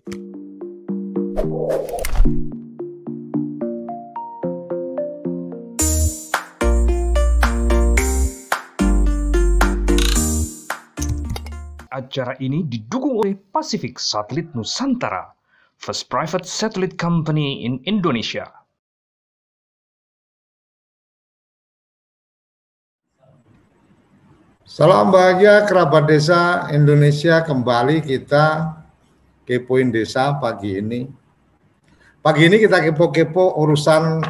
Acara ini didukung oleh Pacific Satellite Nusantara, first private satellite company in Indonesia. Salam bahagia kerabat desa Indonesia kembali kita kepoin desa pagi ini. Pagi ini kita kepo-kepo urusan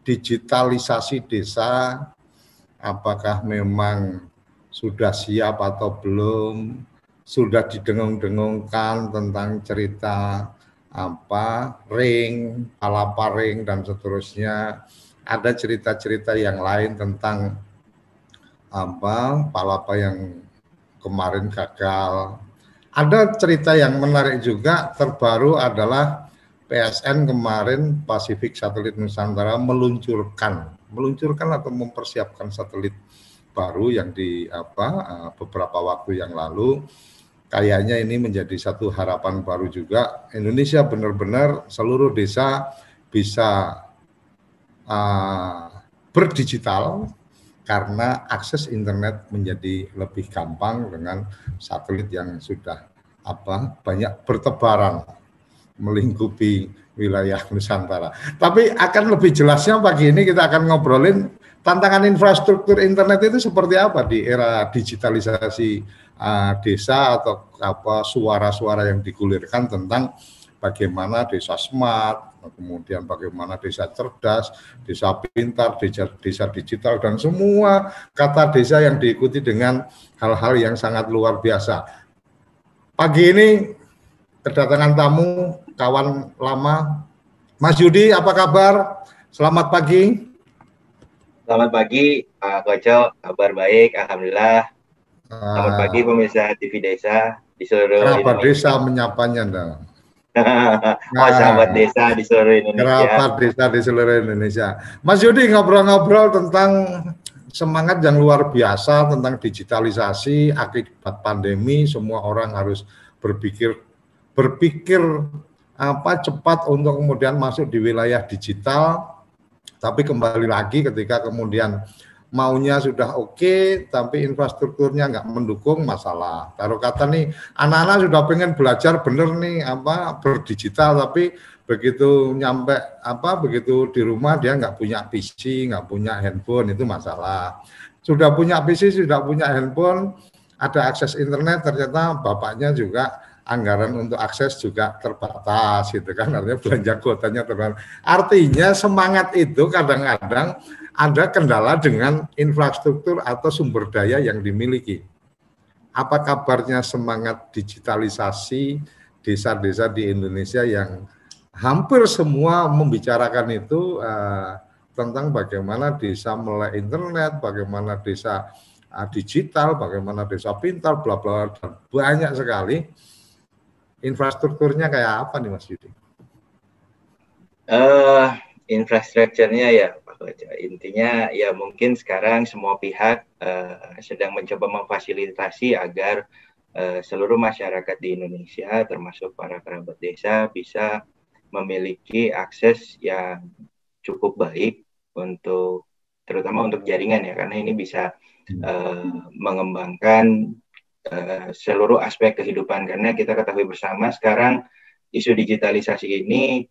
digitalisasi desa. Apakah memang sudah siap atau belum? sudah didengung-dengungkan tentang cerita apa ring, palapa ring dan seterusnya. Ada cerita-cerita yang lain tentang apa palapa yang kemarin gagal. Ada cerita yang menarik juga terbaru adalah PSN kemarin Pacific Satelit Nusantara meluncurkan meluncurkan atau mempersiapkan satelit baru yang di apa eh, beberapa waktu yang lalu kayaknya ini menjadi satu harapan baru juga. Indonesia benar-benar seluruh desa bisa uh, berdigital karena akses internet menjadi lebih gampang dengan satelit yang sudah apa banyak bertebaran melingkupi wilayah Nusantara. Tapi akan lebih jelasnya pagi ini kita akan ngobrolin tantangan infrastruktur internet itu seperti apa di era digitalisasi uh, desa atau apa suara-suara yang digulirkan tentang bagaimana desa smart, kemudian bagaimana desa cerdas, desa pintar, desa, desa digital dan semua kata desa yang diikuti dengan hal-hal yang sangat luar biasa. Pagi ini kedatangan tamu kawan lama Mas Yudi apa kabar? Selamat pagi. Selamat pagi Pak Koco, kabar baik, Alhamdulillah. Selamat pagi ah. pemirsa TV Desa di seluruh Kerabat Indonesia. desa menyapanya dong. oh, sahabat desa di seluruh Indonesia. Kerabat desa di seluruh Indonesia. Mas Yudi ngobrol-ngobrol tentang semangat yang luar biasa tentang digitalisasi akibat pandemi. Semua orang harus berpikir berpikir apa cepat untuk kemudian masuk di wilayah digital. Tapi kembali lagi ketika kemudian maunya sudah oke okay, tapi infrastrukturnya nggak mendukung masalah. Taruh kata nih anak-anak sudah pengen belajar bener nih apa berdigital tapi begitu nyampe apa begitu di rumah dia nggak punya PC nggak punya handphone itu masalah. Sudah punya PC sudah punya handphone ada akses internet ternyata bapaknya juga anggaran untuk akses juga terbatas gitu kan artinya belanja kuotanya terbatas. Artinya semangat itu kadang-kadang ada kendala dengan infrastruktur atau sumber daya yang dimiliki. Apa kabarnya semangat digitalisasi desa-desa di Indonesia yang hampir semua membicarakan itu uh, tentang bagaimana desa melek internet, bagaimana desa uh, digital, bagaimana desa pintar, bla bla dan banyak sekali. Infrastrukturnya kayak apa nih Mas Yudi? Uh, infrastrukturnya ya Intinya ya mungkin sekarang semua pihak uh, sedang mencoba memfasilitasi agar uh, seluruh masyarakat di Indonesia termasuk para kerabat desa bisa memiliki akses yang cukup baik untuk terutama untuk jaringan ya karena ini bisa uh, mengembangkan uh, seluruh aspek kehidupan. Karena kita ketahui bersama sekarang isu digitalisasi ini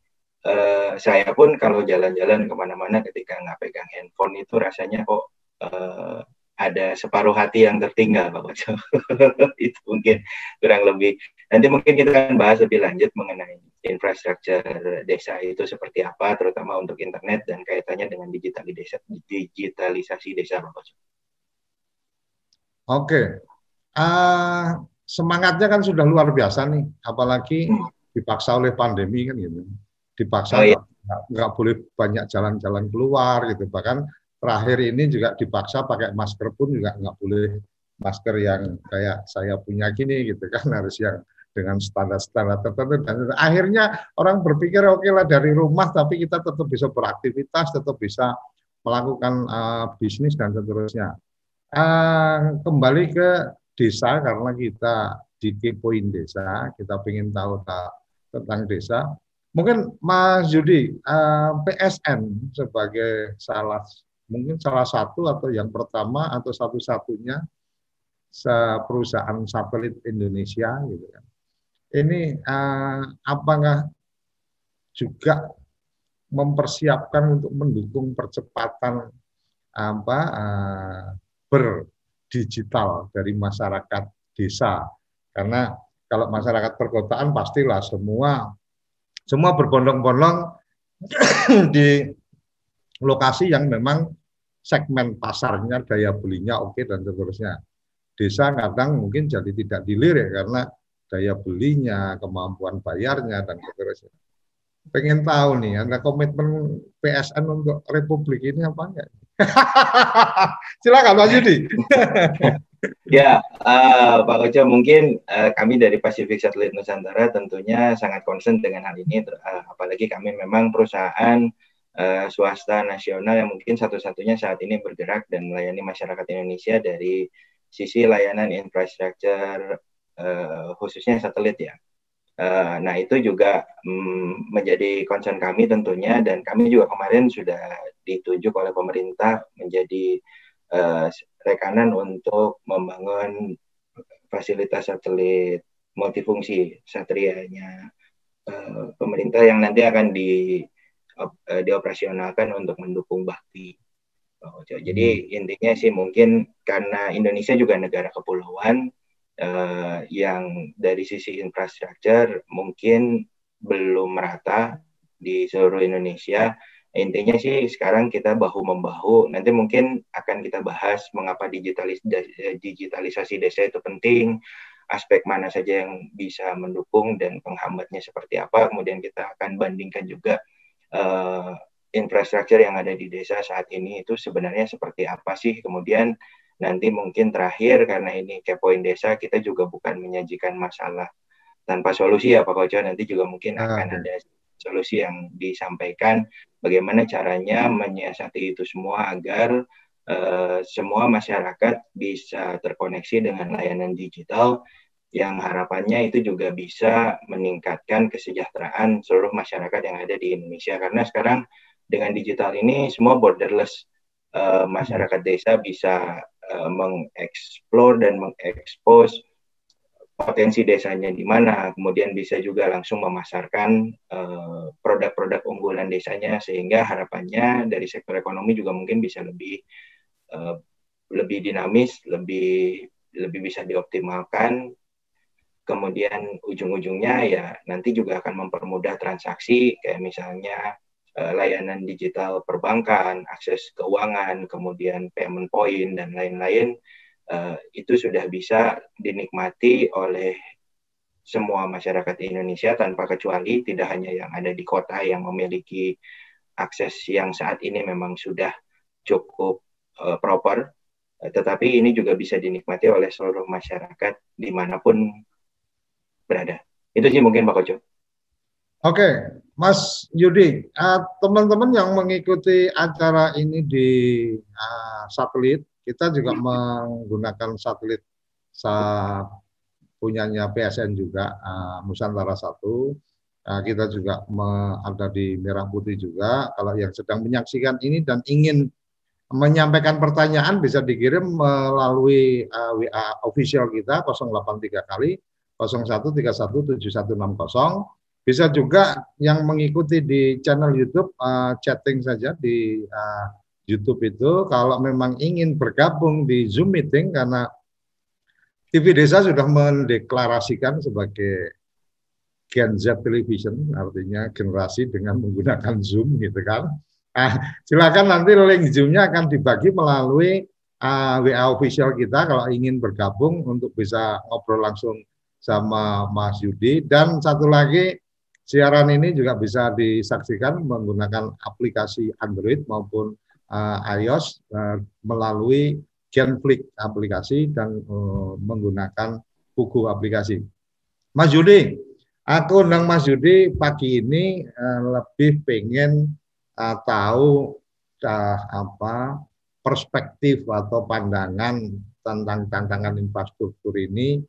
uh, saya pun kalau jalan-jalan ke mana-mana ketika nggak pegang handphone itu rasanya kok uh, ada separuh hati yang tertinggal Pak Koco. itu mungkin kurang lebih. Nanti mungkin kita akan bahas lebih lanjut mengenai infrastruktur desa itu seperti apa, terutama untuk internet dan kaitannya dengan digitalisasi, digitalisasi desa Pak Koco. Oke, uh, semangatnya kan sudah luar biasa nih, apalagi hmm. dipaksa oleh pandemi kan gitu dipaksa oh, iya. nggak boleh banyak jalan-jalan keluar gitu. Bahkan terakhir ini juga dipaksa pakai masker pun juga nggak boleh masker yang kayak saya punya gini gitu kan. Harus yang dengan standar-standar tertentu. Dan akhirnya orang berpikir oke okay lah dari rumah tapi kita tetap bisa beraktivitas tetap bisa melakukan uh, bisnis dan seterusnya. Uh, kembali ke desa karena kita di kepoin desa kita ingin tahu tak, tentang desa Mungkin Mas Yudi, eh, PSN sebagai salah mungkin salah satu atau yang pertama atau satu-satunya perusahaan satelit Indonesia gitu kan. Ini uh, apakah juga mempersiapkan untuk mendukung percepatan apa uh, berdigital dari masyarakat desa karena kalau masyarakat perkotaan pastilah semua semua berbondong-bondong di lokasi yang memang segmen pasarnya, daya belinya oke dan seterusnya. Desa kadang mungkin jadi tidak dilirik karena daya belinya, kemampuan bayarnya dan seterusnya. Pengen tahu nih, ada komitmen PSN untuk Republik ini apa enggak? Silakan Pak Yudi. ya, uh, Pak Koco, mungkin uh, kami dari Pacific Satellite Nusantara tentunya sangat concern dengan hal ini, uh, apalagi kami memang perusahaan uh, swasta nasional yang mungkin satu-satunya saat ini bergerak dan melayani masyarakat Indonesia dari sisi layanan infrastruktur uh, khususnya satelit ya. Nah itu juga um, menjadi concern kami tentunya dan kami juga kemarin sudah ditunjuk oleh pemerintah menjadi rekanan untuk membangun fasilitas satelit multifungsi satrianya uh, pemerintah yang nanti akan di uh, dioperasionalkan untuk mendukung bakti. Oh, jadi hmm. intinya sih mungkin karena Indonesia juga negara kepulauan uh, yang dari sisi infrastruktur mungkin belum merata di seluruh Indonesia. Intinya sih sekarang kita bahu membahu. Nanti mungkin akan kita bahas mengapa digitalis digitalisasi desa itu penting, aspek mana saja yang bisa mendukung dan penghambatnya seperti apa. Kemudian kita akan bandingkan juga uh, infrastruktur yang ada di desa saat ini itu sebenarnya seperti apa sih kemudian nanti mungkin terakhir karena ini kepoin desa kita juga bukan menyajikan masalah tanpa solusi ya Pak Koco nanti juga mungkin ah, akan ada solusi yang disampaikan bagaimana caranya menyiasati itu semua agar uh, semua masyarakat bisa terkoneksi dengan layanan digital yang harapannya itu juga bisa meningkatkan kesejahteraan seluruh masyarakat yang ada di Indonesia. Karena sekarang dengan digital ini semua borderless uh, masyarakat desa bisa uh, mengeksplor dan mengekspos potensi desanya di mana. Kemudian bisa juga langsung memasarkan eh, produk-produk unggulan desanya sehingga harapannya dari sektor ekonomi juga mungkin bisa lebih uh, lebih dinamis lebih lebih bisa dioptimalkan. Kemudian ujung-ujungnya ya nanti juga akan mempermudah transaksi kayak misalnya uh, layanan digital perbankan, akses keuangan, kemudian payment point dan lain-lain uh, itu sudah bisa dinikmati oleh semua masyarakat Indonesia tanpa kecuali tidak hanya yang ada di kota yang memiliki akses yang saat ini memang sudah cukup uh, proper, tetapi ini juga bisa dinikmati oleh seluruh masyarakat di mana pun berada. Itu sih mungkin Pak Koco. Oke, Mas Yudi, uh, teman-teman yang mengikuti acara ini di uh, satelit, kita juga menggunakan satelit sa punyanya PSN juga, uh, Nusantara 1. Uh, kita juga ada di Merah Putih juga. Kalau yang sedang menyaksikan ini dan ingin menyampaikan pertanyaan bisa dikirim melalui uh, WA official kita 083 kali 01317160. Bisa juga yang mengikuti di channel YouTube uh, chatting saja di uh, YouTube itu kalau memang ingin bergabung di Zoom meeting karena TV Desa sudah mendeklarasikan sebagai Gen Z Television, artinya generasi dengan menggunakan Zoom gitu kan. Ah, silakan nanti link Zoom-nya akan dibagi melalui uh, WA official kita kalau ingin bergabung untuk bisa ngobrol langsung sama Mas Yudi dan satu lagi siaran ini juga bisa disaksikan menggunakan aplikasi Android maupun uh, iOS uh, melalui Genflix aplikasi dan uh, menggunakan buku aplikasi. Mas Yudi, aku undang Mas Yudi pagi ini uh, lebih pengen uh, tahu uh, apa perspektif atau pandangan tentang tantangan infrastruktur ini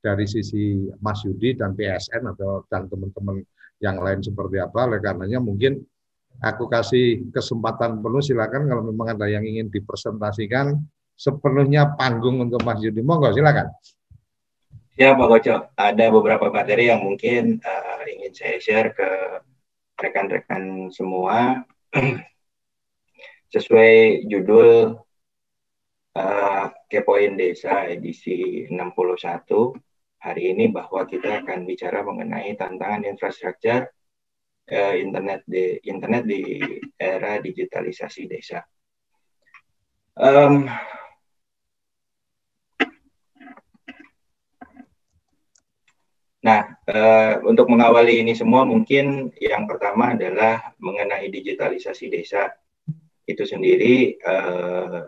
dari sisi Mas Yudi dan PSN atau dan teman-teman yang lain seperti apa. Oleh karenanya mungkin aku kasih kesempatan penuh silakan kalau memang ada yang ingin dipresentasikan sepenuhnya panggung untuk Mas Yudi. Monggo silakan. Ya Pak Koco, ada beberapa materi yang mungkin uh, ingin saya share ke rekan-rekan semua sesuai judul uh, Kepoin Desa edisi 61 hari ini bahwa kita akan bicara mengenai tantangan infrastruktur uh, internet di internet di era digitalisasi desa. Um, Nah, uh, untuk mengawali ini semua mungkin yang pertama adalah mengenai digitalisasi desa itu sendiri uh,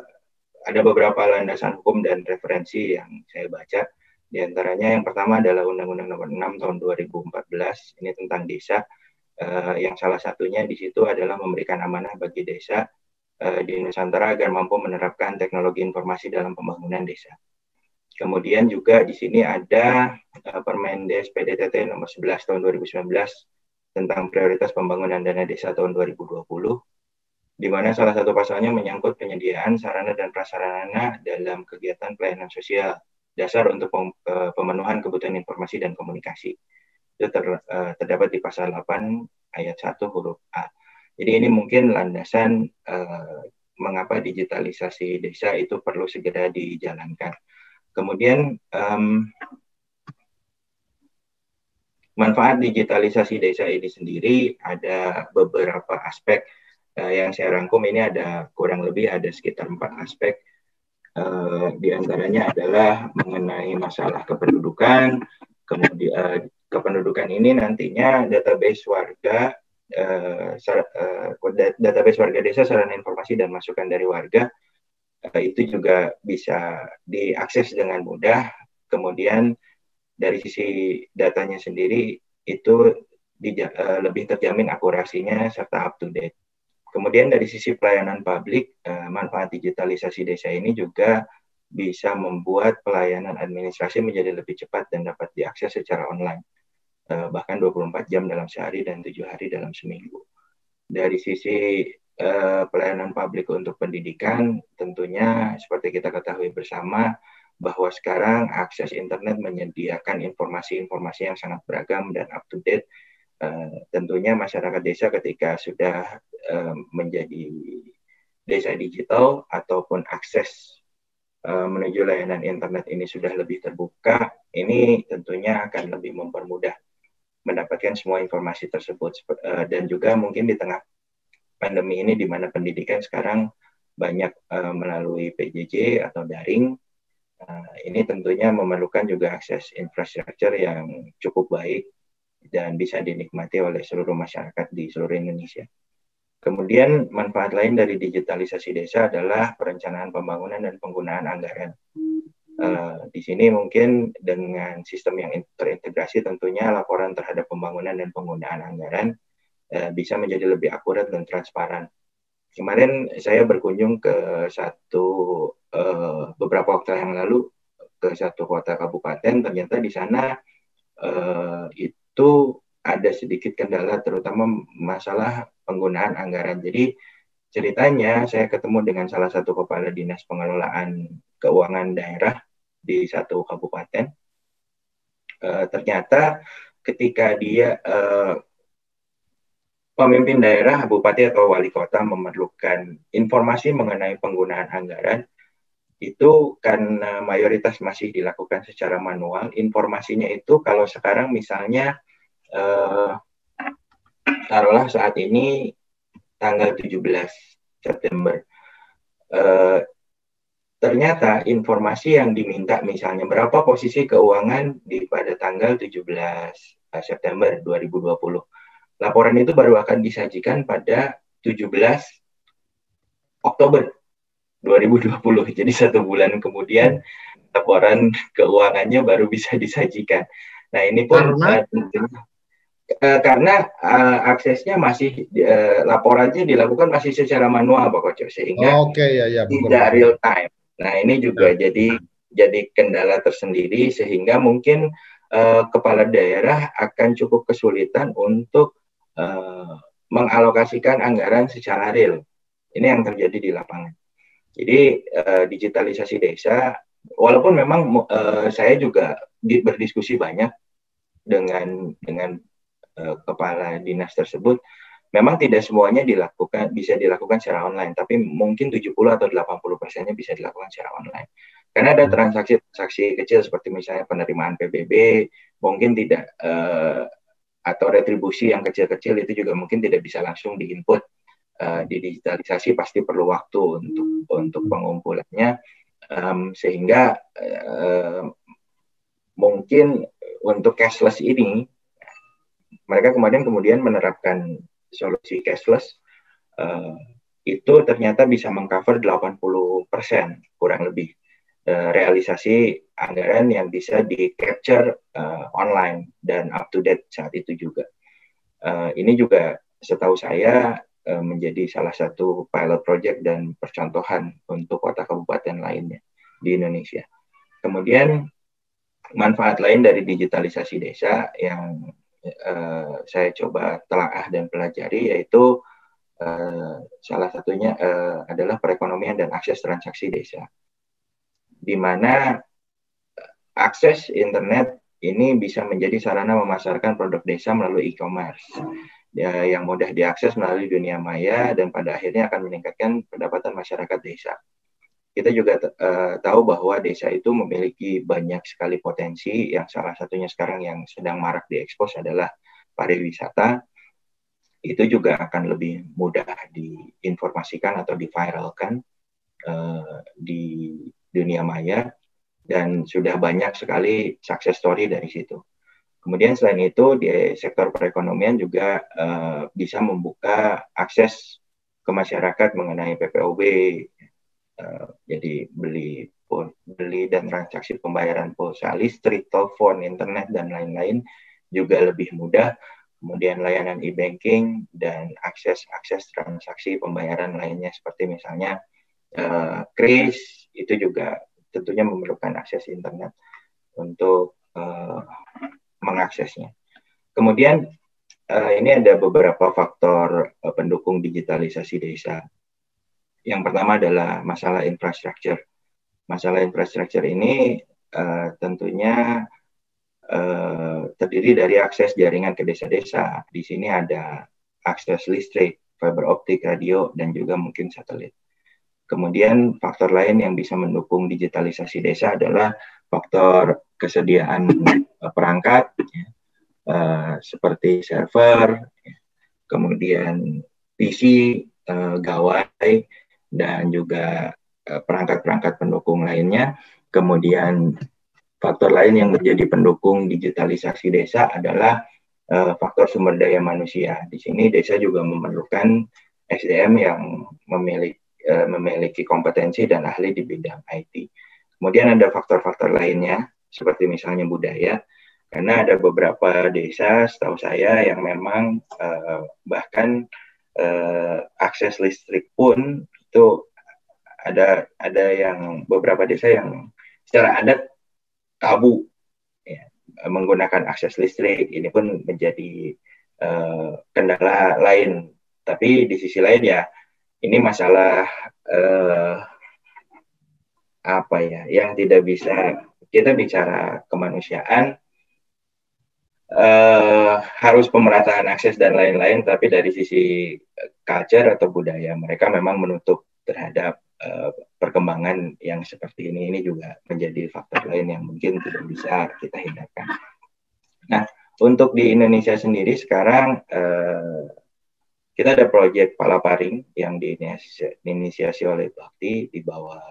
ada beberapa landasan hukum dan referensi yang saya baca. Di antaranya yang pertama adalah Undang-Undang Nomor 6 Tahun 2014 ini tentang desa. Uh, yang salah satunya di situ adalah memberikan amanah bagi desa uh, di Nusantara agar mampu menerapkan teknologi informasi dalam pembangunan desa. Kemudian juga di sini ada uh, Permendes PDTT nomor 11 tahun 2019 tentang prioritas pembangunan dana desa tahun 2020 di mana salah satu pasalnya menyangkut penyediaan sarana dan prasarana dalam kegiatan pelayanan sosial dasar untuk pemenuhan kebutuhan informasi dan komunikasi. Itu ter, uh, terdapat di pasal 8 ayat 1 huruf A. Jadi ini mungkin landasan uh, mengapa digitalisasi desa itu perlu segera dijalankan. Kemudian um, manfaat digitalisasi desa ini sendiri ada beberapa aspek uh, yang saya rangkum ini ada kurang lebih ada sekitar empat aspek. Uh, di antaranya adalah mengenai masalah kependudukan, kemudian uh, kependudukan ini nantinya database warga, uh, uh, database warga desa, sarana informasi dan masukan dari warga uh, itu juga bisa diakses dengan mudah. Kemudian dari sisi datanya sendiri itu di, uh, lebih terjamin akurasinya serta up to date. Kemudian dari sisi pelayanan publik, eh, manfaat digitalisasi desa ini juga bisa membuat pelayanan administrasi menjadi lebih cepat dan dapat diakses secara online. Eh, bahkan 24 jam dalam sehari dan tujuh hari dalam seminggu. Dari sisi eh, pelayanan publik untuk pendidikan, tentunya seperti kita ketahui bersama, bahwa sekarang akses internet menyediakan informasi-informasi yang sangat beragam dan up to date Uh, tentunya masyarakat desa ketika sudah uh, menjadi desa digital ataupun akses uh, menuju layanan internet ini sudah lebih terbuka, ini tentunya akan lebih mempermudah mendapatkan semua informasi tersebut uh, dan juga mungkin di tengah pandemi ini di mana pendidikan sekarang banyak uh, melalui PJJ atau daring, uh, ini tentunya memerlukan juga akses infrastruktur yang cukup baik dan bisa dinikmati oleh seluruh masyarakat di seluruh Indonesia. Kemudian manfaat lain dari digitalisasi desa adalah perencanaan pembangunan dan penggunaan anggaran. Uh, di sini mungkin dengan sistem yang terintegrasi tentunya laporan terhadap pembangunan dan penggunaan anggaran uh, bisa menjadi lebih akurat dan transparan. Kemarin saya berkunjung ke satu uh, beberapa waktu yang lalu ke satu kota kabupaten, ternyata di sana uh, itu itu ada sedikit kendala terutama masalah penggunaan anggaran. Jadi ceritanya saya ketemu dengan salah satu kepala dinas pengelolaan keuangan daerah di satu kabupaten. E, ternyata ketika dia e, pemimpin daerah, bupati atau wali kota memerlukan informasi mengenai penggunaan anggaran, itu karena mayoritas masih dilakukan secara manual. Informasinya itu kalau sekarang misalnya uh, taruhlah saat ini tanggal 17 September. Uh, ternyata informasi yang diminta misalnya berapa posisi keuangan di pada tanggal 17 September 2020. Laporan itu baru akan disajikan pada 17 Oktober 2020. Jadi satu bulan kemudian laporan keuangannya baru bisa disajikan. Nah ini pun karena, uh, karena uh, aksesnya masih uh, laporannya dilakukan masih secara manual Pak Koco sehingga oh, okay, ya, ya, tidak real time. Nah ini juga ya. jadi jadi kendala tersendiri sehingga mungkin uh, kepala daerah akan cukup kesulitan untuk uh, mengalokasikan anggaran secara real. Ini yang terjadi di lapangan. Jadi uh, digitalisasi desa, walaupun memang uh, saya juga di, berdiskusi banyak dengan dengan uh, kepala dinas tersebut, memang tidak semuanya dilakukan bisa dilakukan secara online, tapi mungkin 70 atau 80 persennya bisa dilakukan secara online. Karena ada hmm. transaksi-transaksi kecil seperti misalnya penerimaan PBB, mungkin tidak uh, atau retribusi yang kecil-kecil itu juga mungkin tidak bisa langsung diinput uh, di digitalisasi pasti perlu waktu untuk untuk pengumpulannya um, sehingga uh, mungkin untuk cashless ini mereka kemarin kemudian menerapkan solusi cashless uh, itu ternyata bisa mengcover 80% kurang lebih Eh, realisasi anggaran yang bisa di capture uh, online dan up to date saat itu juga. Uh, ini juga setahu saya uh, menjadi salah satu pilot project dan percontohan untuk kota kabupaten lainnya di Indonesia. Kemudian manfaat lain dari digitalisasi desa yang uh, saya coba telaah dan pelajari yaitu uh, salah satunya uh, adalah perekonomian dan akses transaksi desa di mana akses internet ini bisa menjadi sarana memasarkan produk desa melalui e-commerce ya, yang mudah diakses melalui dunia maya dan pada akhirnya akan meningkatkan pendapatan masyarakat desa. Kita juga uh, tahu bahwa desa itu memiliki banyak sekali potensi yang salah satunya sekarang yang sedang marak diekspos adalah pariwisata. Itu juga akan lebih mudah diinformasikan atau diviralkan uh, di dunia maya dan sudah banyak sekali success story dari situ. Kemudian selain itu di sektor perekonomian juga uh, bisa membuka akses ke masyarakat mengenai PPOB, eh, jadi beli beli dan transaksi pembayaran pulsa listrik, telepon, internet dan lain-lain juga lebih mudah. Kemudian layanan e-banking dan akses akses transaksi pembayaran lainnya seperti misalnya uh, kris itu juga tentunya memerlukan akses internet untuk uh, mengaksesnya. Kemudian uh, ini ada beberapa faktor uh, pendukung digitalisasi desa. Yang pertama adalah masalah infrastruktur. Masalah infrastruktur ini uh, tentunya uh, terdiri dari akses jaringan ke desa-desa. Di sini ada akses listrik, fiber optik, radio, dan juga mungkin satelit. Kemudian faktor lain yang bisa mendukung digitalisasi desa adalah faktor kesediaan uh, perangkat uh, seperti server, ya, kemudian PC, uh, gawai, dan juga perangkat-perangkat pendukung lainnya. Kemudian faktor lain yang menjadi pendukung digitalisasi desa adalah uh, faktor sumber daya manusia. Di sini desa juga memerlukan SDM yang memiliki Eh, memiliki kompetensi dan ahli di bidang IT. Kemudian ada faktor-faktor lainnya seperti misalnya budaya, karena ada beberapa desa setahu saya yang memang uh, bahkan akses listrik pun itu ada ada yang beberapa desa yang secara adat tabu ya, menggunakan akses listrik. Ini pun menjadi uh, kendala lain. Tapi di sisi lain ya ini masalah uh, apa ya yang tidak bisa kita bicara kemanusiaan uh, harus pemerataan akses dan lain-lain tapi dari sisi culture atau budaya mereka memang menutup terhadap uh, perkembangan yang seperti ini ini juga menjadi faktor lain yang mungkin tidak bisa kita hindarkan. Nah untuk di Indonesia sendiri sekarang uh, kita ada proyek Palaparing yang diinisiasi oleh Bakti di bawah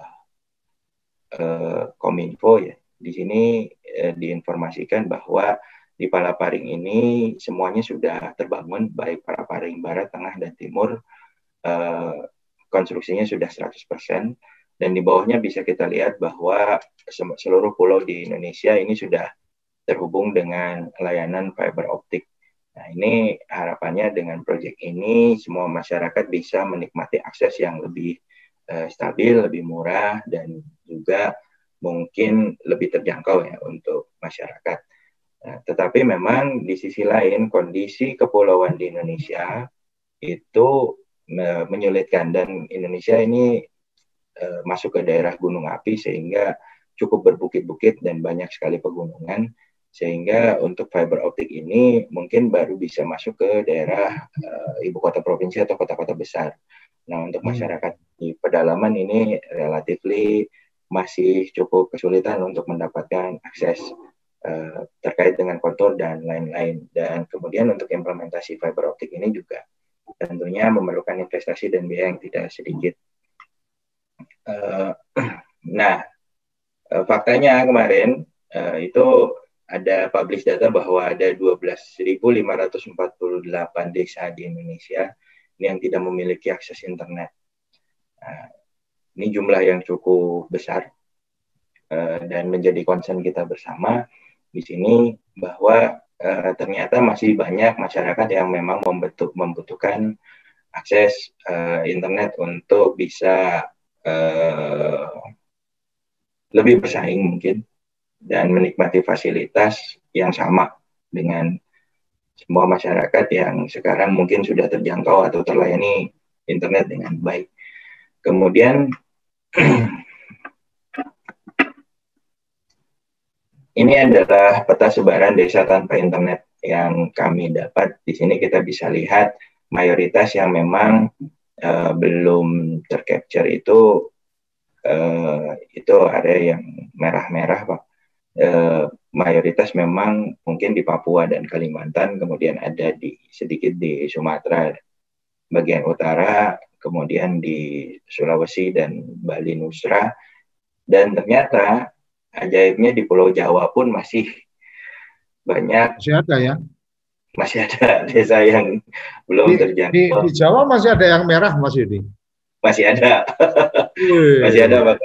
uh, Kominfo ya. Di sini uh, diinformasikan bahwa di Palaparing ini semuanya sudah terbangun baik Palaparing Barat, Tengah dan Timur. Uh, konstruksinya sudah 100% dan di bawahnya bisa kita lihat bahwa seluruh pulau di Indonesia ini sudah terhubung dengan layanan fiber optik. Nah, ini harapannya dengan proyek ini semua masyarakat bisa menikmati akses yang lebih uh, stabil, lebih murah dan juga mungkin lebih terjangkau ya untuk masyarakat. Nah, tetapi memang di sisi lain kondisi kepulauan di Indonesia itu menyulitkan dan Indonesia ini uh, masuk ke daerah gunung api sehingga cukup berbukit-bukit dan banyak sekali pegunungan sehingga untuk fiber optik ini mungkin baru bisa masuk ke daerah uh, ibu kota provinsi atau kota-kota besar. Nah, untuk hmm. masyarakat di pedalaman ini relatif masih cukup kesulitan untuk mendapatkan akses uh, terkait dengan kontur dan lain-lain. Dan kemudian untuk implementasi fiber optik ini juga tentunya memerlukan investasi dan biaya yang tidak sedikit. Uh, nah, uh, faktanya kemarin uh, itu ada publish data bahwa ada 12.548 desa di Indonesia yang tidak memiliki akses internet. Nah, ini jumlah yang cukup besar uh, dan menjadi concern kita bersama di sini bahwa uh, ternyata masih banyak masyarakat yang memang membutuh, membutuhkan akses uh, internet untuk bisa uh, lebih bersaing mungkin dan menikmati fasilitas yang sama dengan semua masyarakat yang sekarang mungkin sudah terjangkau atau terlayani internet dengan baik. Kemudian ini adalah peta sebaran desa tanpa internet yang kami dapat. Di sini kita bisa lihat mayoritas yang memang uh, belum tercapture itu uh, itu area yang merah-merah, Pak eh, mayoritas memang mungkin di Papua dan Kalimantan, kemudian ada di sedikit di Sumatera bagian utara, kemudian di Sulawesi dan Bali Nusra, dan ternyata ajaibnya di Pulau Jawa pun masih banyak. Masih ada ya? Masih ada desa yang belum terjangkau. Di, di Jawa masih ada yang merah Mas Yudi? Masih ada. masih ada Pak.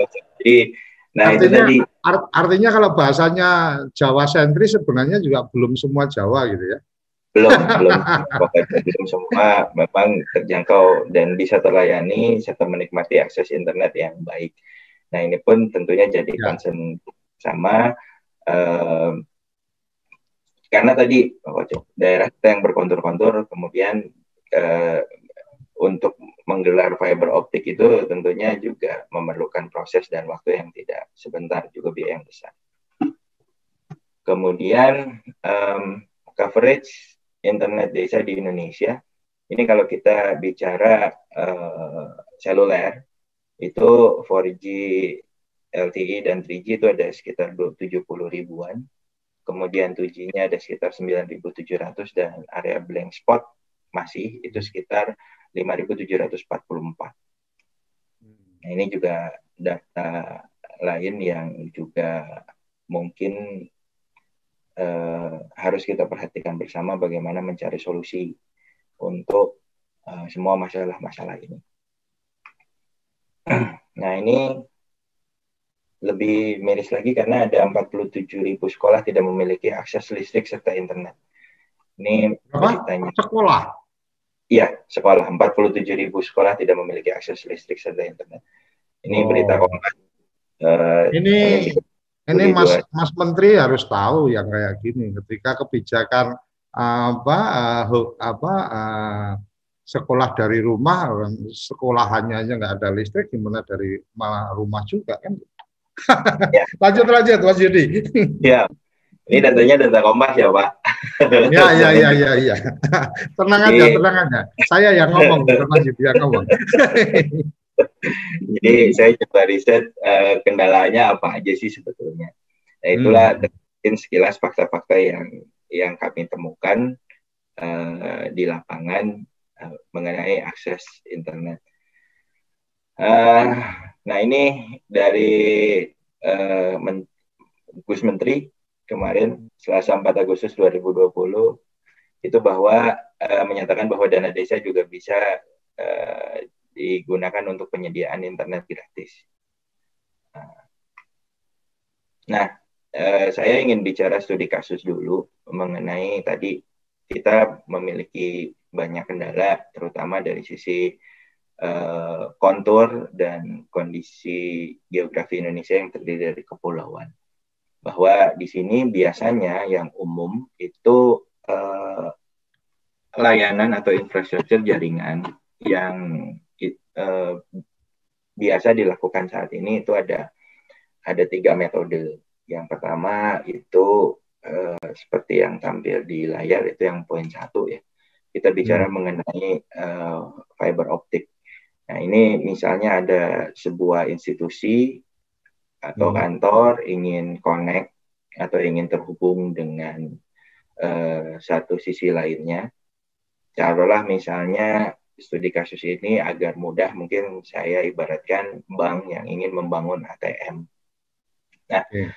Jadi Nah, artinya, itu tadi art, artinya kalau bahasanya Jawa sentris sebenarnya juga belum semua Jawa gitu ya. Belum, belum. belum semua memang terjangkau dan bisa terlayani serta menikmati akses internet yang baik. Nah, ini pun tentunya jadi ya. concern sama uh, karena tadi daerah kita yang berkontur-kontur kemudian uh, untuk menggelar fiber optik itu tentunya juga memerlukan proses dan waktu yang tidak sebentar, juga biaya yang besar. Kemudian um, coverage internet desa di Indonesia, ini kalau kita bicara uh, seluler, itu 4G, LTE dan 3G itu ada sekitar 70 ribuan, kemudian 2G-nya ada sekitar 9.700 dan area blank spot masih itu sekitar 5.744. Nah, ini juga data lain yang juga mungkin uh, harus kita perhatikan bersama bagaimana mencari solusi untuk uh, semua masalah-masalah ini. Nah ini lebih miris lagi karena ada 47 ribu sekolah tidak memiliki akses listrik serta internet. Ini ceritanya. Sekolah? Iya, sekolah. 47 ribu sekolah tidak memiliki akses listrik serta internet. Ini oh. berita kompas. Uh, ini ini Mas Mas Menteri harus tahu yang kayak gini. Ketika kebijakan apa uh, apa uh, sekolah dari rumah, sekolahannya aja nggak ada listrik, gimana dari malah rumah juga kan? Ya. lanjut lanjut Mas Yudi. Ya, ini datanya data Kompas ya Pak. Ya ya ya ya ya. Tenang aja, tenang aja. Saya yang ngomong, bukan Mas Yudi yang ngomong. Jadi saya coba riset uh, kendalanya apa aja sih sebetulnya. Nah itulah hmm. sekilas fakta-fakta yang yang kami temukan uh, di lapangan mengenai akses internet. Uh, nah ini dari uh, Men Gus Menteri kemarin Selasa 4 Agustus 2020 itu bahwa uh, menyatakan bahwa dana desa juga bisa uh, digunakan untuk penyediaan internet gratis. Nah, uh, saya ingin bicara studi kasus dulu mengenai tadi kita memiliki banyak kendala, terutama dari sisi uh, kontur dan kondisi geografi Indonesia yang terdiri dari kepulauan bahwa di sini biasanya yang umum itu uh, layanan atau infrastruktur jaringan yang uh, biasa dilakukan saat ini itu ada ada tiga metode. Yang pertama itu uh, seperti yang tampil di layar itu yang poin satu ya. Kita bicara hmm. mengenai uh, fiber optik. Nah ini misalnya ada sebuah institusi atau hmm. kantor ingin connect atau ingin terhubung dengan uh, satu sisi lainnya. Taruhlah misalnya studi kasus ini agar mudah mungkin saya ibaratkan bank yang ingin membangun ATM. Nah, okay.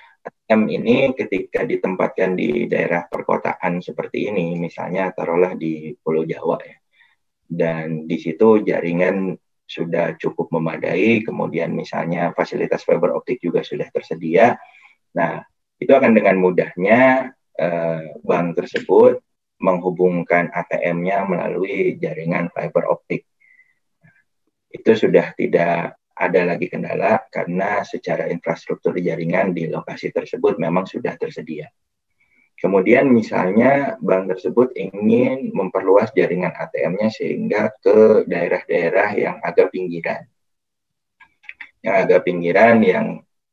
ATM ini ketika ditempatkan di daerah perkotaan seperti ini, misalnya taruhlah di Pulau Jawa ya, dan di situ jaringan sudah cukup memadai, kemudian misalnya fasilitas fiber optik juga sudah tersedia. Nah, itu akan dengan mudahnya eh, bank tersebut menghubungkan ATM-nya melalui jaringan fiber optik. Itu sudah tidak ada lagi kendala karena secara infrastruktur jaringan di lokasi tersebut memang sudah tersedia. Kemudian misalnya bank tersebut ingin memperluas jaringan ATM-nya sehingga ke daerah-daerah yang agak pinggiran. Yang agak pinggiran yang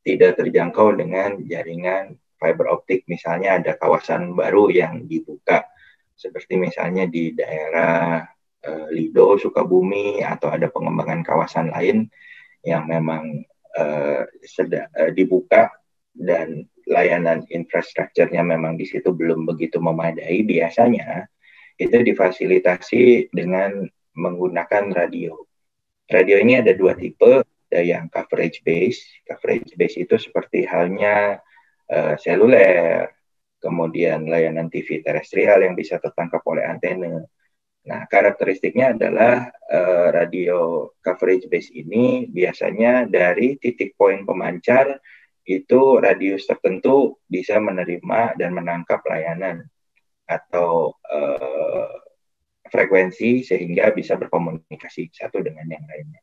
tidak terjangkau dengan jaringan fiber optik. Misalnya ada kawasan baru yang dibuka seperti misalnya di daerah uh, Lido, Sukabumi atau ada pengembangan kawasan lain yang memang uh, sedang uh, dibuka dan layanan infrastrukturnya memang di situ belum begitu memadai, biasanya itu difasilitasi dengan menggunakan radio. Radio ini ada dua tipe, ada yang coverage base. Coverage base itu seperti halnya uh, seluler, kemudian layanan TV terestrial yang bisa tertangkap oleh antena. Nah, karakteristiknya adalah uh, radio coverage base ini biasanya dari titik poin pemancar itu radius tertentu bisa menerima dan menangkap layanan atau uh, frekuensi sehingga bisa berkomunikasi satu dengan yang lainnya.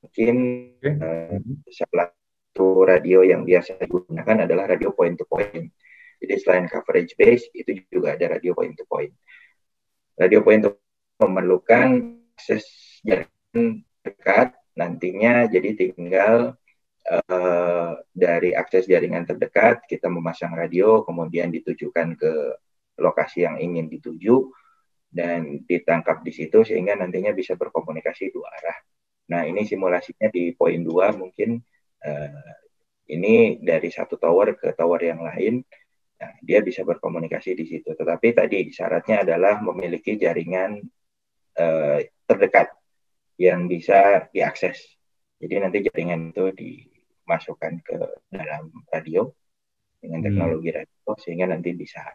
Mungkin uh, salah satu radio yang biasa digunakan adalah radio point to point. Jadi selain coverage base itu juga ada radio point to point. Radio point to memerlukan akses jaringan dekat nantinya jadi tinggal uh, dari akses jaringan terdekat kita memasang radio kemudian ditujukan ke lokasi yang ingin dituju dan ditangkap di situ sehingga nantinya bisa berkomunikasi dua arah. Nah ini simulasinya di poin dua mungkin uh, ini dari satu tower ke tower yang lain nah, dia bisa berkomunikasi di situ. Tetapi tadi syaratnya adalah memiliki jaringan uh, terdekat yang bisa diakses. Jadi nanti jaringan itu dimasukkan ke dalam radio dengan hmm. teknologi hmm. radio sehingga nanti bisa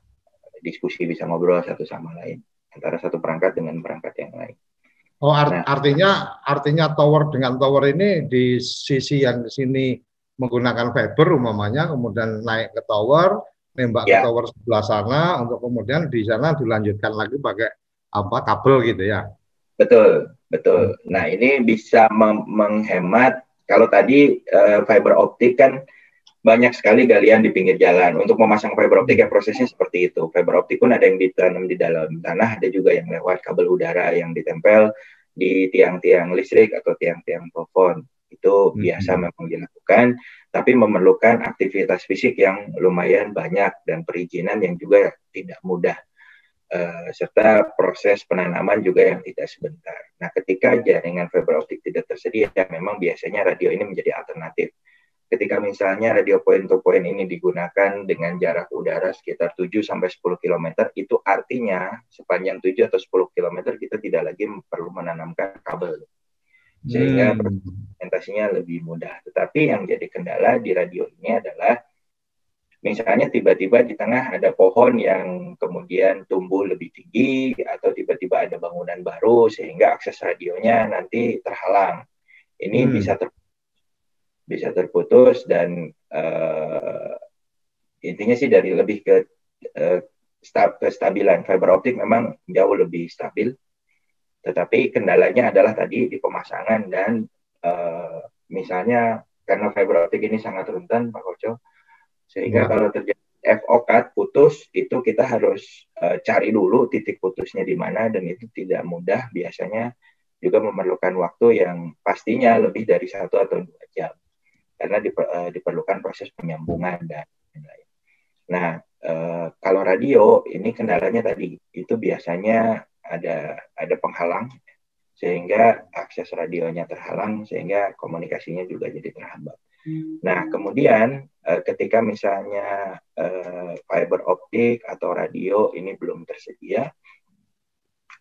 diskusi bisa ngobrol satu sama lain antara satu perangkat dengan perangkat yang lain. Oh art nah, artinya artinya tower dengan tower ini di sisi yang sini menggunakan fiber umamanya kemudian naik ke tower nembak ya. ke tower sebelah sana untuk kemudian di sana dilanjutkan lagi pakai apa kabel gitu ya. Betul, betul. Nah, ini bisa menghemat kalau tadi uh, fiber optik kan banyak sekali galian di pinggir jalan. Untuk memasang fiber optik ya prosesnya seperti itu. Fiber optik pun ada yang ditanam di dalam tanah, ada juga yang lewat kabel udara yang ditempel di tiang-tiang listrik atau tiang-tiang telepon. Itu hmm. biasa memang dilakukan, tapi memerlukan aktivitas fisik yang lumayan banyak dan perizinan yang juga tidak mudah uh, serta proses penanaman juga yang tidak sebentar. Nah, ketika jaringan fiber optik tidak tersedia, memang biasanya radio ini menjadi alternatif. Ketika misalnya radio point to point ini digunakan dengan jarak udara sekitar 7 sampai 10 km, itu artinya sepanjang 7 atau 10 km kita tidak lagi perlu menanamkan kabel. Sehingga hmm. implementasinya lebih mudah. Tetapi yang jadi kendala di radio ini adalah misalnya tiba-tiba di tengah ada pohon yang kemudian tumbuh lebih tinggi atau tiba-tiba ada bangunan baru sehingga akses radionya nanti terhalang. Ini hmm. bisa ter bisa terputus dan uh, intinya sih dari lebih ke uh, stab kestabilan fiber optik memang jauh lebih stabil. Tetapi kendalanya adalah tadi di pemasangan dan uh, misalnya karena fiber optik ini sangat rentan Pak Koco sehingga ya. kalau terjadi FO cut putus itu kita harus uh, cari dulu titik putusnya di mana dan itu tidak mudah biasanya juga memerlukan waktu yang pastinya lebih dari satu atau dua jam karena diper, uh, diperlukan proses penyambungan dan lain-lain. Nah, uh, kalau radio ini kendalanya tadi itu biasanya ada ada penghalang sehingga akses radionya terhalang sehingga komunikasinya juga jadi terhambat. Hmm. Nah, kemudian uh, ketika misalnya uh, fiber optik atau radio ini belum tersedia,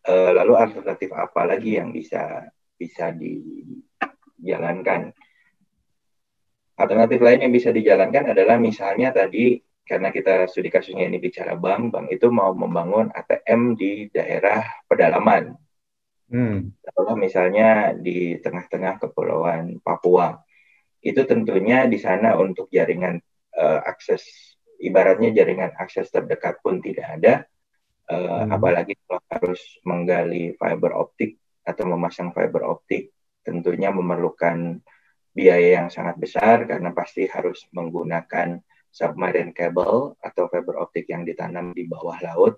uh, lalu alternatif apa lagi yang bisa bisa dijalankan? Alternatif lain yang bisa dijalankan adalah misalnya tadi karena kita studi kasusnya ini bicara bank, bank itu mau membangun ATM di daerah pedalaman Hmm. Kalau misalnya di tengah-tengah kepulauan Papua, itu tentunya di sana untuk jaringan uh, akses, ibaratnya jaringan akses terdekat pun tidak ada, uh, hmm. apalagi kalau harus menggali fiber optik atau memasang fiber optik, tentunya memerlukan biaya yang sangat besar karena pasti harus menggunakan submarine cable atau fiber optik yang ditanam di bawah laut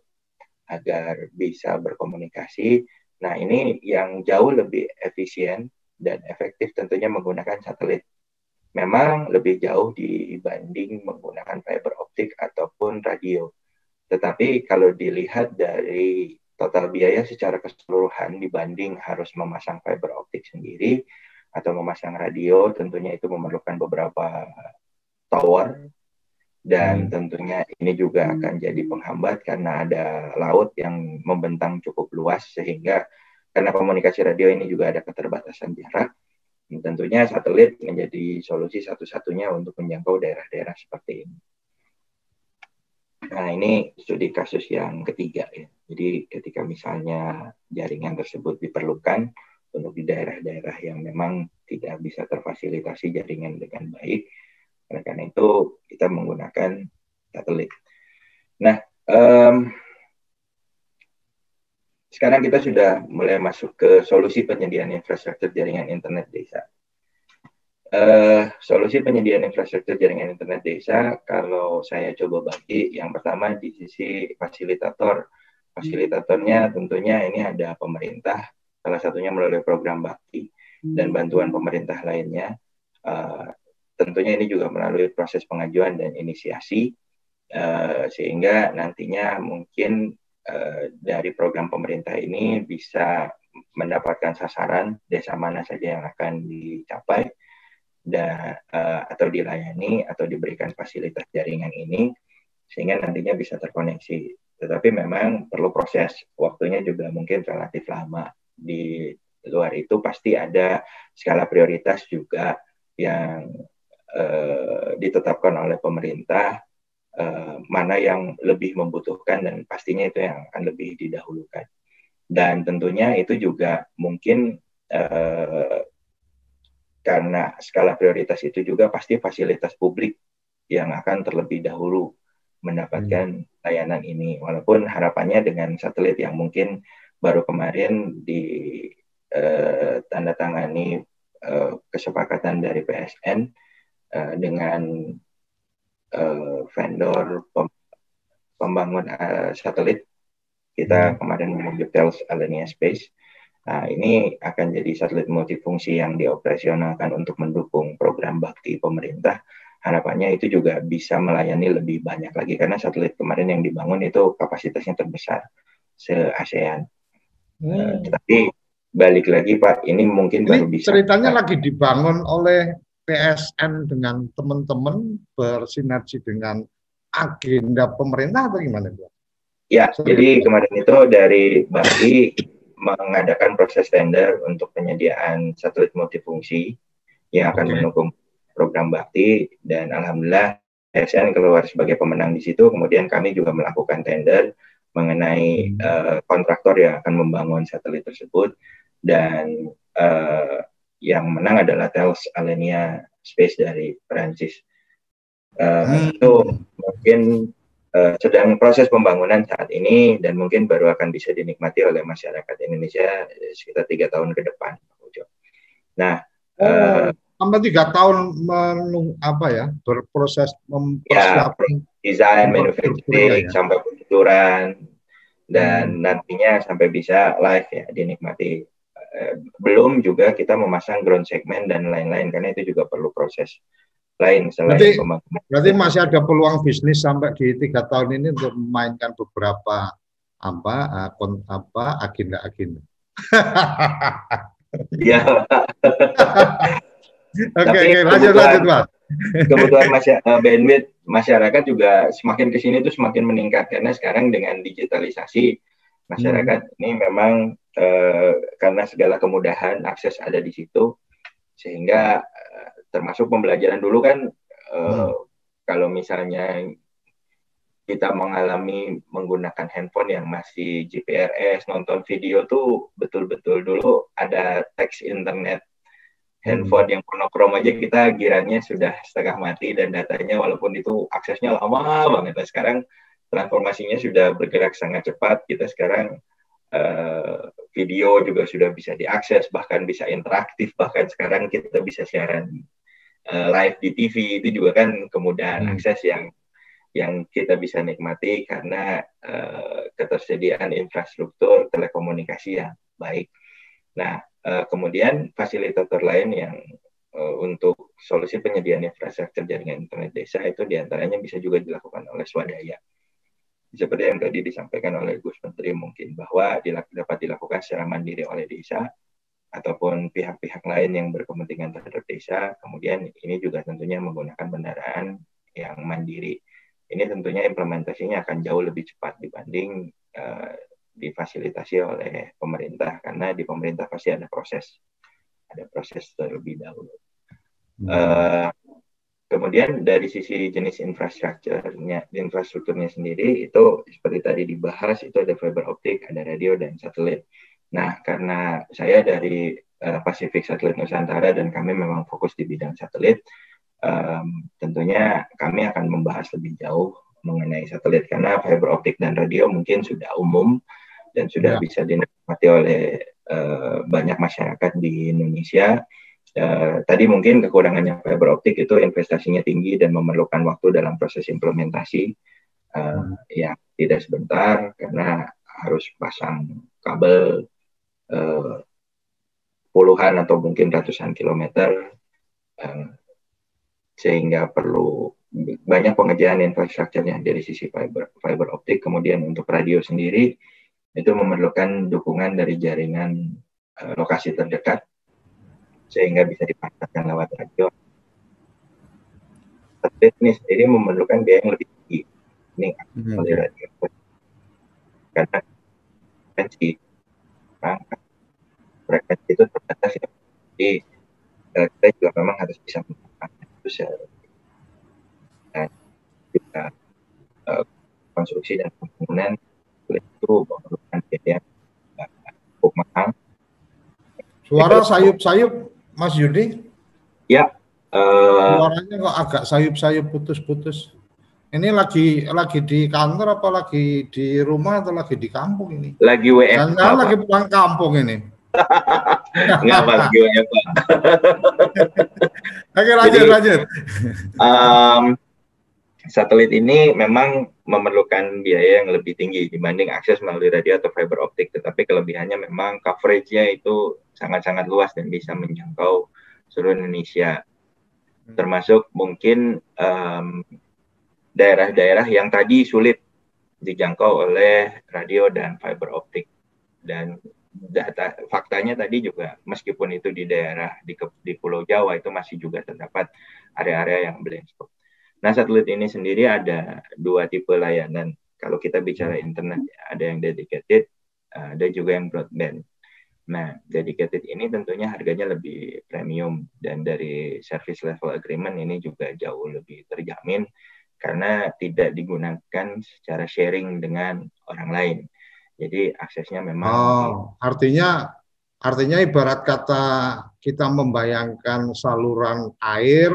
agar bisa berkomunikasi Nah, ini yang jauh lebih efisien dan efektif tentunya menggunakan satelit. Memang lebih jauh dibanding menggunakan fiber optik ataupun radio. Tetapi kalau dilihat dari total biaya secara keseluruhan dibanding harus memasang fiber optik sendiri atau memasang radio, tentunya itu memerlukan beberapa tower dan hmm. tentunya ini juga akan jadi penghambat karena ada laut yang membentang cukup luas sehingga karena komunikasi radio ini juga ada keterbatasan jarak tentunya satelit menjadi solusi satu-satunya untuk menjangkau daerah-daerah seperti ini. Nah ini studi kasus yang ketiga ya. Jadi ketika misalnya jaringan tersebut diperlukan untuk di daerah-daerah yang memang tidak bisa terfasilitasi jaringan dengan baik, oleh karena itu kita menggunakan satelit. Nah, um, sekarang kita sudah mulai masuk ke solusi penyediaan infrastruktur jaringan internet desa. Uh, solusi penyediaan infrastruktur jaringan internet desa, kalau saya coba bagi, yang pertama di sisi fasilitator. Fasilitatornya tentunya ini ada pemerintah, salah satunya melalui program bakti dan bantuan pemerintah lainnya. Uh, tentunya ini juga melalui proses pengajuan dan inisiasi uh, sehingga nantinya mungkin uh, dari program pemerintah ini bisa mendapatkan sasaran desa mana saja yang akan dicapai dan uh, atau dilayani atau diberikan fasilitas jaringan ini sehingga nantinya bisa terkoneksi. Tetapi memang perlu proses waktunya juga mungkin relatif lama. Di luar itu pasti ada skala prioritas juga yang uh, ditetapkan oleh pemerintah uh, mana yang lebih membutuhkan dan pastinya itu yang akan lebih didahulukan dan tentunya itu juga mungkin uh, karena skala prioritas itu juga pasti fasilitas publik yang akan terlebih dahulu mendapatkan hmm. layanan ini walaupun harapannya dengan satelit yang mungkin baru kemarin di tanda tangani uh, kesepakatan dari PSN uh, dengan uh, vendor pem pembangun uh, satelit kita hmm. kemarin menunjuk Tels Alenia Space. Nah, ini akan jadi satelit multifungsi yang dioperasionalkan untuk mendukung program bakti pemerintah. Harapannya itu juga bisa melayani lebih banyak lagi karena satelit kemarin yang dibangun itu kapasitasnya terbesar se-ASEAN. Hmm. Uh, tetapi balik lagi Pak, ini mungkin ini baru bisa. Ceritanya lagi dibangun oleh PSN dengan teman-teman bersinergi dengan agenda pemerintah atau gimana Bu? Ya, Sorry. jadi kemarin itu dari Bali mengadakan proses tender untuk penyediaan satelit multifungsi yang akan okay. mendukung program bakti dan alhamdulillah PSN keluar sebagai pemenang di situ. Kemudian kami juga melakukan tender mengenai hmm. uh, kontraktor yang akan membangun satelit tersebut dan uh, yang menang adalah Thales Alenia Space dari Perancis. Uh, hmm. Itu mungkin uh, sedang proses pembangunan saat ini dan mungkin baru akan bisa dinikmati oleh masyarakat Indonesia sekitar tiga tahun ke depan. Nah, oh. uh, sampai tiga tahun menung, apa ya berproses mempersiapkan ya, desain manufacturing ya. sampai penjualan dan hmm. nantinya sampai bisa live ya dinikmati belum juga kita memasang ground segment dan lain-lain karena itu juga perlu proses lain selain berarti, berarti masih ada peluang bisnis sampai di tiga tahun ini untuk memainkan beberapa apa akun apa agenda-agenda. Iya. Oke, oke, lanjut lanjut, Pak. Kebutuhan masyarakat, eh, bandwidth masyarakat juga semakin ke sini tuh semakin meningkat karena sekarang dengan digitalisasi masyarakat hmm. ini memang eh, karena segala kemudahan akses ada di situ sehingga eh, termasuk pembelajaran dulu kan eh, hmm. kalau misalnya kita mengalami menggunakan handphone yang masih GPRS nonton video tuh betul-betul dulu ada teks internet handphone hmm. yang monokrom aja kita giranya sudah setengah mati dan datanya walaupun itu aksesnya lama banget. Nah, sekarang transformasinya sudah bergerak sangat cepat. Kita sekarang uh, video juga sudah bisa diakses, bahkan bisa interaktif, bahkan sekarang kita bisa siaran uh, live di TV itu juga kan kemudahan hmm. akses yang yang kita bisa nikmati karena uh, ketersediaan infrastruktur telekomunikasi yang baik. Nah, Uh, kemudian fasilitator lain yang uh, untuk solusi penyediaan infrastruktur jaringan internet desa itu di antaranya bisa juga dilakukan oleh swadaya. Seperti yang tadi disampaikan oleh Gus Menteri mungkin bahwa dapat dilakukan secara mandiri oleh desa ataupun pihak-pihak lain yang berkepentingan terhadap desa. Kemudian ini juga tentunya menggunakan kendaraan yang mandiri. Ini tentunya implementasinya akan jauh lebih cepat dibanding uh, difasilitasi oleh pemerintah karena di pemerintah pasti ada proses ada proses terlebih dahulu. Hmm. Uh, kemudian dari sisi jenis infrastrukturnya infrastrukturnya sendiri itu seperti tadi dibahas itu ada fiber optik, ada radio dan satelit. Nah karena saya dari uh, Pacific Satelit Nusantara dan kami memang fokus di bidang satelit, um, tentunya kami akan membahas lebih jauh mengenai satelit karena fiber optik dan radio mungkin sudah umum dan sudah ya. bisa dinikmati oleh uh, banyak masyarakat di Indonesia. Uh, tadi mungkin kekurangannya fiber optik itu investasinya tinggi dan memerlukan waktu dalam proses implementasi. Uh, ya tidak sebentar karena harus pasang kabel uh, puluhan atau mungkin ratusan kilometer uh, sehingga perlu banyak pengerjaan infrastrukturnya dari sisi fiber fiber optik. Kemudian untuk radio sendiri itu memerlukan dukungan dari jaringan uh, lokasi terdekat sehingga bisa dipasarkan lewat radio. Ini sendiri memerlukan biaya yang lebih tinggi. Ini hmm. oleh radio. Karena frekuensi frekuensi itu terbatas ya. Jadi uh, kita juga memang harus bisa menggunakan itu dan juga uh, konstruksi dan pembangunan itu memerlukan biaya cukup mahal. Suara sayup-sayup, Mas Yudi? Ya. Uh, Suaranya kok agak sayup-sayup putus-putus. Ini lagi lagi di kantor apa lagi di rumah atau lagi di kampung ini? Lagi WFH. Jangan lagi pulang kampung ini. Enggak apa lagi WFH. Oke lanjut Jadi, lanjut. Um, satelit ini memang memerlukan biaya yang lebih tinggi dibanding akses melalui radio atau fiber optik, tetapi kelebihannya memang coveragenya itu sangat-sangat luas dan bisa menjangkau seluruh Indonesia, hmm. termasuk mungkin daerah-daerah um, yang tadi sulit dijangkau oleh radio dan fiber optik dan data faktanya tadi juga meskipun itu di daerah di, di Pulau Jawa itu masih juga terdapat area-area yang blind spot. Nah, satelit ini sendiri ada dua tipe layanan. Kalau kita bicara internet, ada yang dedicated, ada juga yang broadband. Nah, dedicated ini tentunya harganya lebih premium dan dari service level agreement ini juga jauh lebih terjamin karena tidak digunakan secara sharing dengan orang lain. Jadi aksesnya memang Oh, artinya artinya ibarat kata kita membayangkan saluran air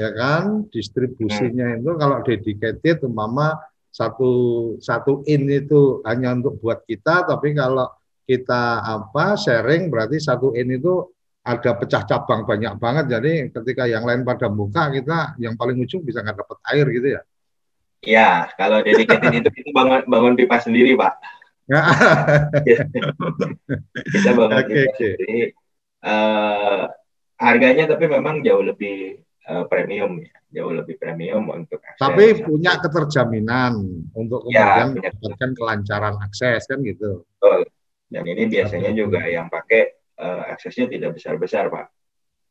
ya kan distribusinya hmm. itu kalau dedicated umpama satu satu in itu hanya untuk buat kita tapi kalau kita apa sharing berarti satu in itu ada pecah cabang banyak banget. Jadi ketika yang lain pada buka, kita yang paling ujung bisa nggak dapat air gitu ya. Ya, kalau dedicated itu kita bangun bangun pipa sendiri, Pak. kita bangun okay, pipa okay. sendiri. Uh, harganya tapi memang jauh lebih uh, premium ya, jauh lebih premium untuk akses. Tapi punya keterjaminan untuk ya, kemudian ya, mendapatkan kelancaran akses kan gitu. Betul. Dan ini biasanya juga yang pakai uh, aksesnya tidak besar-besar, Pak.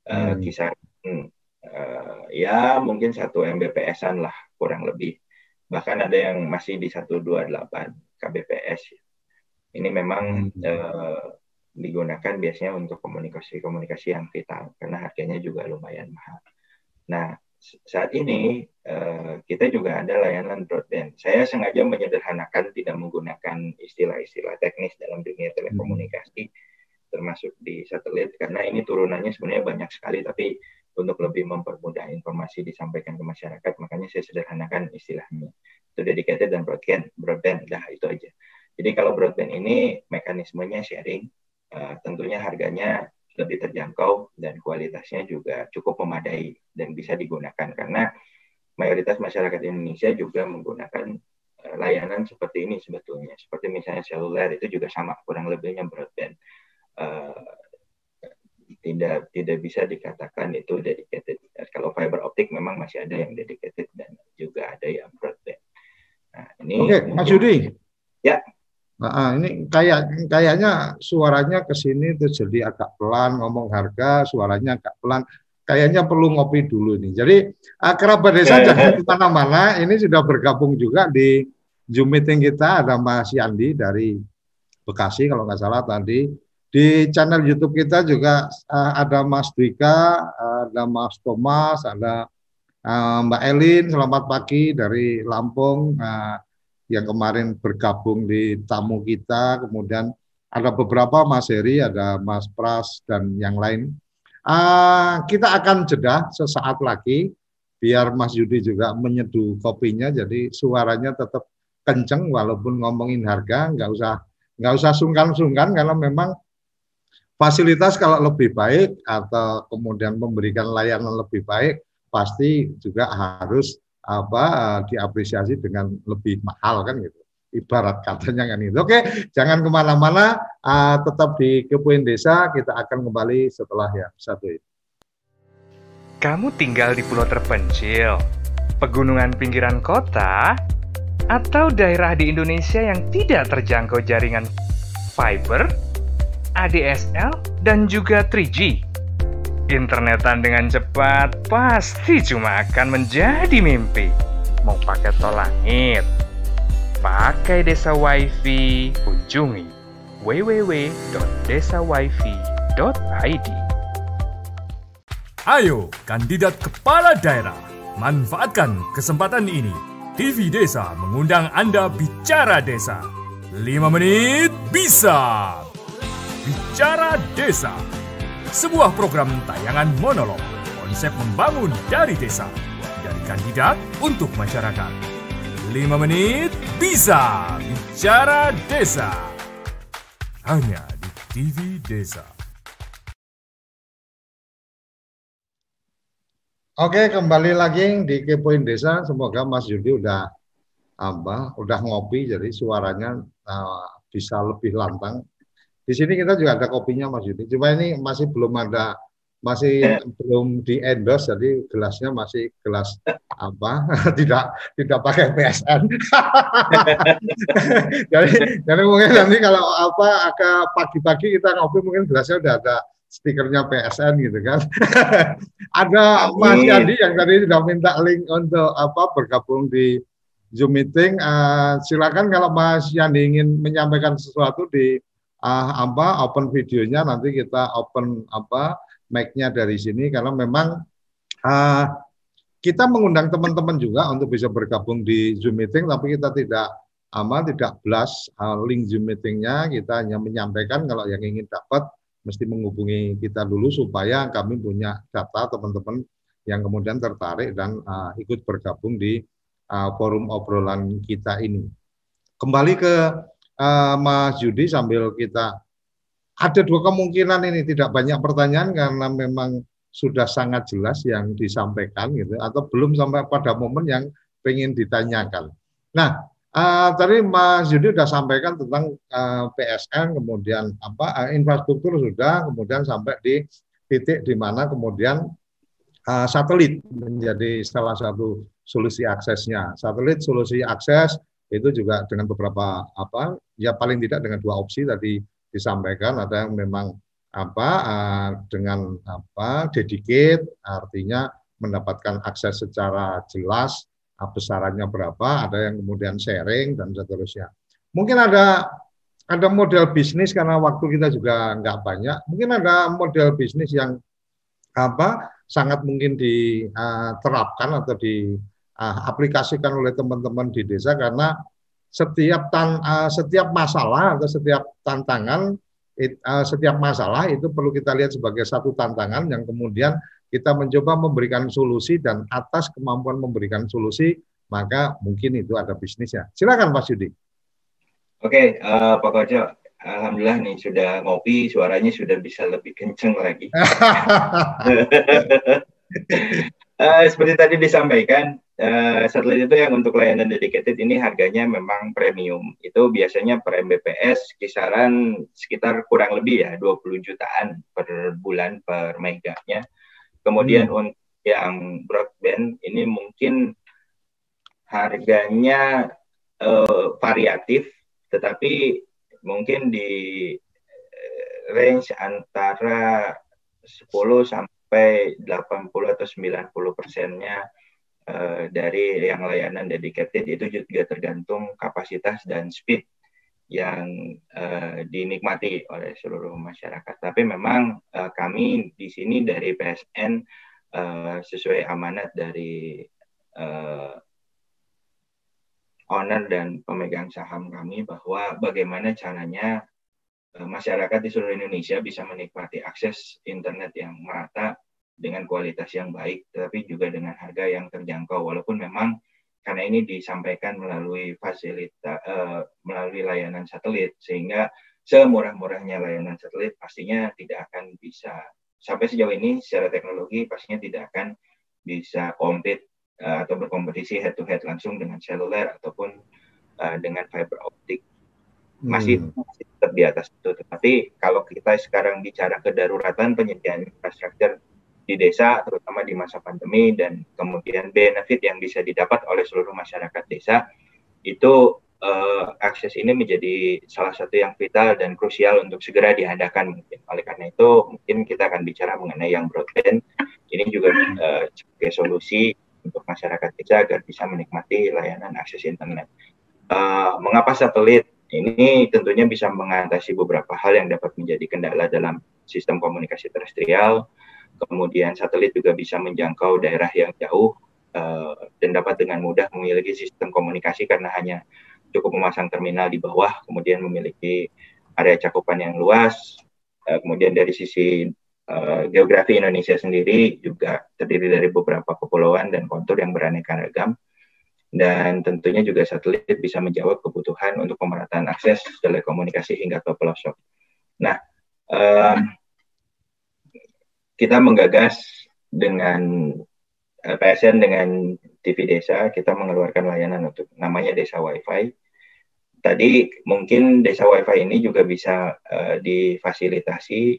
Uh, hmm. Kisar hmm, uh, ya mungkin satu Mbps-an lah kurang lebih bahkan ada yang masih di 128 kbps. Ini memang hmm. eh, digunakan biasanya untuk komunikasi-komunikasi yang vital karena harganya juga lumayan mahal. Nah, saat ini eh, kita juga ada layanan broadband. Saya sengaja menyederhanakan tidak menggunakan istilah-istilah teknis dalam dunia telekomunikasi termasuk di satelit karena ini turunannya sebenarnya banyak sekali tapi untuk lebih mempermudah informasi disampaikan ke masyarakat, makanya saya sederhanakan istilahnya. Itu dedicated dan broadband, broadband, dah itu aja. Jadi kalau broadband ini mekanismenya sharing, uh, tentunya harganya lebih terjangkau dan kualitasnya juga cukup memadai dan bisa digunakan karena mayoritas masyarakat Indonesia juga menggunakan uh, layanan seperti ini sebetulnya. Seperti misalnya seluler itu juga sama kurang lebihnya broadband. Uh, tidak tidak bisa dikatakan itu dedicated. Kalau fiber optik memang masih ada yang dedicated dan juga ada yang broadband. Nah, ini Oke, Mas Yudi. Ya. Nah, ini kayak kayaknya suaranya ke sini tuh jadi agak pelan ngomong harga, suaranya agak pelan. Kayaknya perlu ngopi dulu nih. Jadi uh, kerabat desa ya, jangan ke mana-mana. Ini sudah bergabung juga di Zoom meeting kita ada Mas Yandi dari Bekasi kalau nggak salah tadi di channel YouTube kita juga uh, ada Mas Dwika, ada Mas Thomas, ada uh, Mbak Elin. Selamat pagi dari Lampung uh, yang kemarin bergabung di tamu kita. Kemudian ada beberapa Mas Heri, ada Mas Pras dan yang lain. Uh, kita akan jeda sesaat lagi biar Mas Yudi juga menyeduh kopinya jadi suaranya tetap kenceng walaupun ngomongin harga nggak usah nggak usah sungkan-sungkan karena memang fasilitas kalau lebih baik atau kemudian memberikan layanan lebih baik pasti juga harus apa diapresiasi dengan lebih mahal kan gitu. Ibarat katanya kan itu oke jangan ke mana-mana uh, tetap di Kepoin Desa. Kita akan kembali setelah yang satu itu kamu tinggal di pulau terpencil pegunungan pinggiran kota atau daerah di Indonesia yang tidak terjangkau jaringan fiber ADSL, dan juga 3G. Internetan dengan cepat pasti cuma akan menjadi mimpi. Mau pakai tol langit, pakai desa wifi, kunjungi www.desawifi.id. Ayo, kandidat kepala daerah, manfaatkan kesempatan ini. TV Desa mengundang Anda bicara desa. 5 menit bisa Bicara Desa. Sebuah program tayangan monolog, konsep membangun dari desa, dari kandidat untuk masyarakat. 5 menit bisa bicara desa. Hanya di TV Desa. Oke, kembali lagi di Kepoin Desa. Semoga Mas Yudi udah apa, udah ngopi jadi suaranya uh, bisa lebih lantang. Di sini kita juga ada kopinya Mas Yudi. Cuma ini masih belum ada masih belum di endorse jadi gelasnya masih gelas apa? Tidak tidak pakai PSN jadi jadi mungkin nanti kalau apa agak pagi-pagi kita ngopi mungkin gelasnya udah ada stikernya PSN gitu kan. Ada Mas Yandi yang tadi sudah minta link untuk apa bergabung di Zoom meeting. Uh, silakan kalau Mas Yandi ingin menyampaikan sesuatu di uh, apa open videonya nanti kita open apa mic-nya dari sini karena memang uh, kita mengundang teman-teman juga untuk bisa bergabung di Zoom meeting tapi kita tidak ama tidak blast uh, link Zoom meetingnya kita hanya menyampaikan kalau yang ingin dapat mesti menghubungi kita dulu supaya kami punya data teman-teman yang kemudian tertarik dan uh, ikut bergabung di uh, forum obrolan kita ini. Kembali ke uh, Mas Yudi sambil kita ada dua kemungkinan ini tidak banyak pertanyaan karena memang sudah sangat jelas yang disampaikan gitu atau belum sampai pada momen yang ingin ditanyakan. Nah, uh, tadi Mas Yudi sudah sampaikan tentang uh, PSN, kemudian apa uh, infrastruktur sudah, kemudian sampai di titik di mana kemudian satelit menjadi salah satu solusi aksesnya. Satelit solusi akses itu juga dengan beberapa apa ya paling tidak dengan dua opsi tadi disampaikan ada yang memang apa uh, dengan apa dedicate artinya mendapatkan akses secara jelas besarannya berapa, ada yang kemudian sharing dan seterusnya. Mungkin ada ada model bisnis karena waktu kita juga nggak banyak. Mungkin ada model bisnis yang apa sangat mungkin diterapkan atau diaplikasikan oleh teman-teman di desa karena setiap tan, setiap masalah atau setiap tantangan setiap masalah itu perlu kita lihat sebagai satu tantangan yang kemudian kita mencoba memberikan solusi dan atas kemampuan memberikan solusi maka mungkin itu ada bisnisnya. Silakan Pak Yudi. Oke, uh, Pak Kojo, Alhamdulillah nih sudah ngopi, suaranya sudah bisa lebih kenceng lagi. uh, seperti tadi disampaikan, uh, satelit itu yang untuk layanan dedicated ini harganya memang premium. Itu biasanya per Mbps kisaran sekitar kurang lebih ya 20 jutaan per bulan per meganya. Kemudian hmm. untuk yang broadband ini mungkin harganya uh, variatif, tetapi mungkin di range antara 10 sampai 80 atau 90 persennya uh, dari yang layanan dedicated itu juga tergantung kapasitas dan speed yang uh, dinikmati oleh seluruh masyarakat. Tapi memang uh, kami di sini dari PSN sesuai amanat dari uh, owner dan pemegang saham kami bahwa bagaimana caranya masyarakat di seluruh Indonesia bisa menikmati akses internet yang merata dengan kualitas yang baik, tetapi juga dengan harga yang terjangkau. Walaupun memang karena ini disampaikan melalui fasilitas uh, melalui layanan satelit sehingga semurah-murahnya layanan satelit pastinya tidak akan bisa sampai sejauh ini secara teknologi pastinya tidak akan bisa kompet uh, atau berkompetisi head to head langsung dengan seluler ataupun uh, dengan fiber optik masih, hmm. masih tetap di atas itu tetapi kalau kita sekarang bicara kedaruratan penyediaan infrastruktur di desa, terutama di masa pandemi, dan kemudian benefit yang bisa didapat oleh seluruh masyarakat desa, itu uh, akses ini menjadi salah satu yang vital dan krusial untuk segera diadakan mungkin. Oleh karena itu, mungkin kita akan bicara mengenai yang broadband. Ini juga uh, sebagai solusi untuk masyarakat desa agar bisa menikmati layanan akses internet. Uh, mengapa satelit? Ini tentunya bisa mengatasi beberapa hal yang dapat menjadi kendala dalam sistem komunikasi terestrial, kemudian satelit juga bisa menjangkau daerah yang jauh uh, dan dapat dengan mudah memiliki sistem komunikasi karena hanya cukup memasang terminal di bawah, kemudian memiliki area cakupan yang luas. Uh, kemudian dari sisi uh, geografi Indonesia sendiri juga terdiri dari beberapa kepulauan dan kontur yang beraneka ragam. Dan tentunya juga satelit bisa menjawab kebutuhan untuk pemerataan akses telekomunikasi hingga ke pelosok. Nah, um, kita menggagas dengan eh, PSN dengan TV Desa, kita mengeluarkan layanan untuk namanya Desa WiFi. Tadi mungkin Desa WiFi ini juga bisa uh, difasilitasi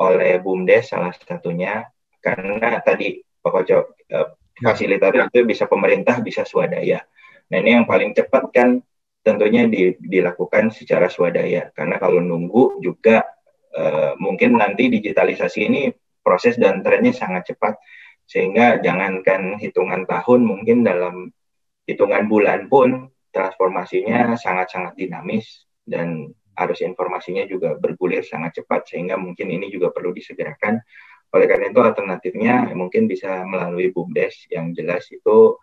oleh BUMDes salah satunya karena tadi Pak Koco uh, fasilitator itu bisa pemerintah bisa swadaya. Nah ini yang paling cepat kan tentunya di, dilakukan secara swadaya. Karena kalau nunggu juga uh, mungkin nanti digitalisasi ini proses dan trennya sangat cepat. Sehingga jangankan hitungan tahun mungkin dalam hitungan bulan pun transformasinya sangat-sangat dinamis dan arus informasinya juga bergulir sangat cepat. Sehingga mungkin ini juga perlu disegerakan oleh karena itu alternatifnya mungkin bisa melalui BUMDes yang jelas itu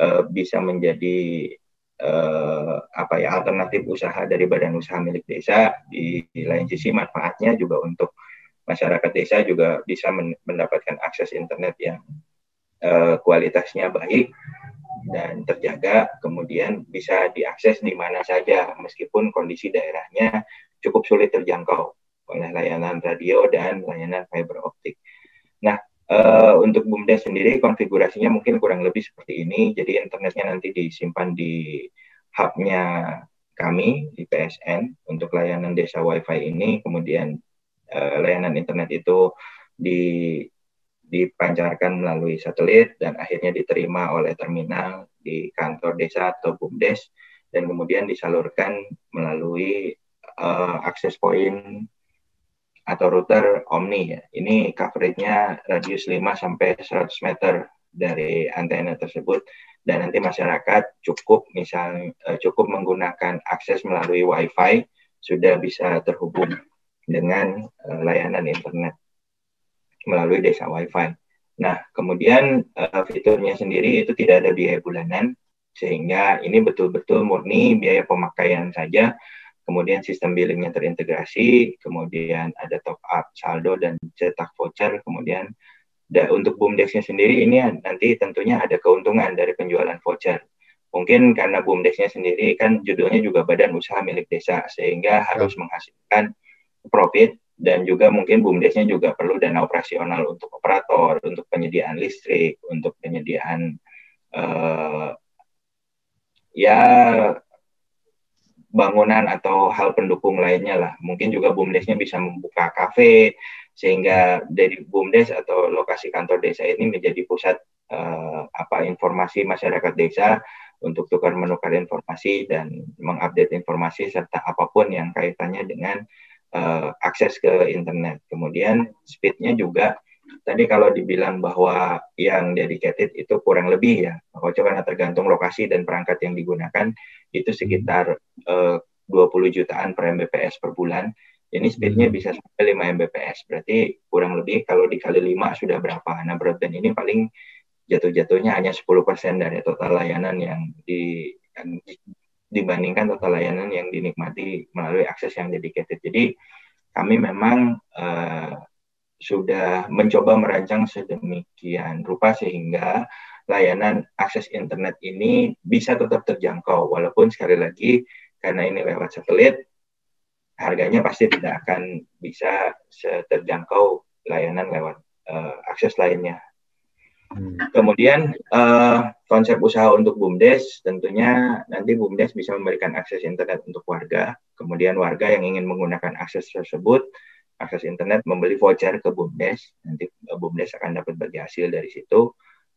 uh, bisa menjadi uh, apa ya alternatif usaha dari badan usaha milik desa di, di lain sisi manfaatnya juga untuk masyarakat desa juga bisa mendapatkan akses internet yang uh, kualitasnya baik dan terjaga, kemudian bisa diakses di mana saja meskipun kondisi daerahnya cukup sulit terjangkau. oleh layanan radio dan layanan fiber optik. Nah, uh, untuk BUMDes sendiri konfigurasinya mungkin kurang lebih seperti ini. Jadi internetnya nanti disimpan di hubnya kami di PSN untuk layanan desa WiFi ini. Kemudian uh, layanan internet itu di dipancarkan melalui satelit dan akhirnya diterima oleh terminal di kantor desa atau BUMDes dan kemudian disalurkan melalui uh, akses point atau router Omni ya. Ini coveragenya radius 5 sampai 100 meter dari antena tersebut dan nanti masyarakat cukup misal uh, cukup menggunakan akses melalui WiFi sudah bisa terhubung dengan uh, layanan internet melalui desa WiFi. Nah, kemudian uh, fiturnya sendiri itu tidak ada biaya bulanan, sehingga ini betul-betul murni biaya pemakaian saja kemudian sistem billingnya terintegrasi kemudian ada top up saldo dan cetak voucher kemudian da, untuk bumdexnya sendiri ini nanti tentunya ada keuntungan dari penjualan voucher. Mungkin karena bumdexnya sendiri kan judulnya juga badan usaha milik desa sehingga harus menghasilkan profit dan juga mungkin bumdesnya juga perlu dana operasional untuk operator, untuk penyediaan listrik, untuk penyediaan uh, ya bangunan atau hal pendukung lainnya lah. Mungkin juga BUMDesnya bisa membuka kafe sehingga dari BUMDes atau lokasi kantor desa ini menjadi pusat uh, apa informasi masyarakat desa untuk tukar menukar informasi dan mengupdate informasi serta apa pun yang kaitannya dengan uh, akses ke internet. Kemudian speednya juga tadi kalau dibilang bahwa yang dedicated itu kurang lebih ya, coba karena tergantung lokasi dan perangkat yang digunakan itu sekitar eh, uh, 20 jutaan per Mbps per bulan. Ini speednya hmm. bisa sampai 5 Mbps, berarti kurang lebih kalau dikali 5 sudah berapa? Nah broadband ini paling jatuh-jatuhnya hanya 10% dari total layanan yang di yang dibandingkan total layanan yang dinikmati melalui akses yang dedicated. Jadi kami memang uh, sudah mencoba merancang sedemikian rupa sehingga layanan akses internet ini bisa tetap terjangkau walaupun sekali lagi karena ini lewat satelit harganya pasti tidak akan bisa terjangkau layanan lewat uh, akses lainnya. Hmm. Kemudian uh, konsep usaha untuk BUMDes tentunya nanti BUMDes bisa memberikan akses internet untuk warga. Kemudian warga yang ingin menggunakan akses tersebut akses internet membeli voucher ke BUMDes. Nanti eh, BUMDes akan dapat bagi hasil dari situ.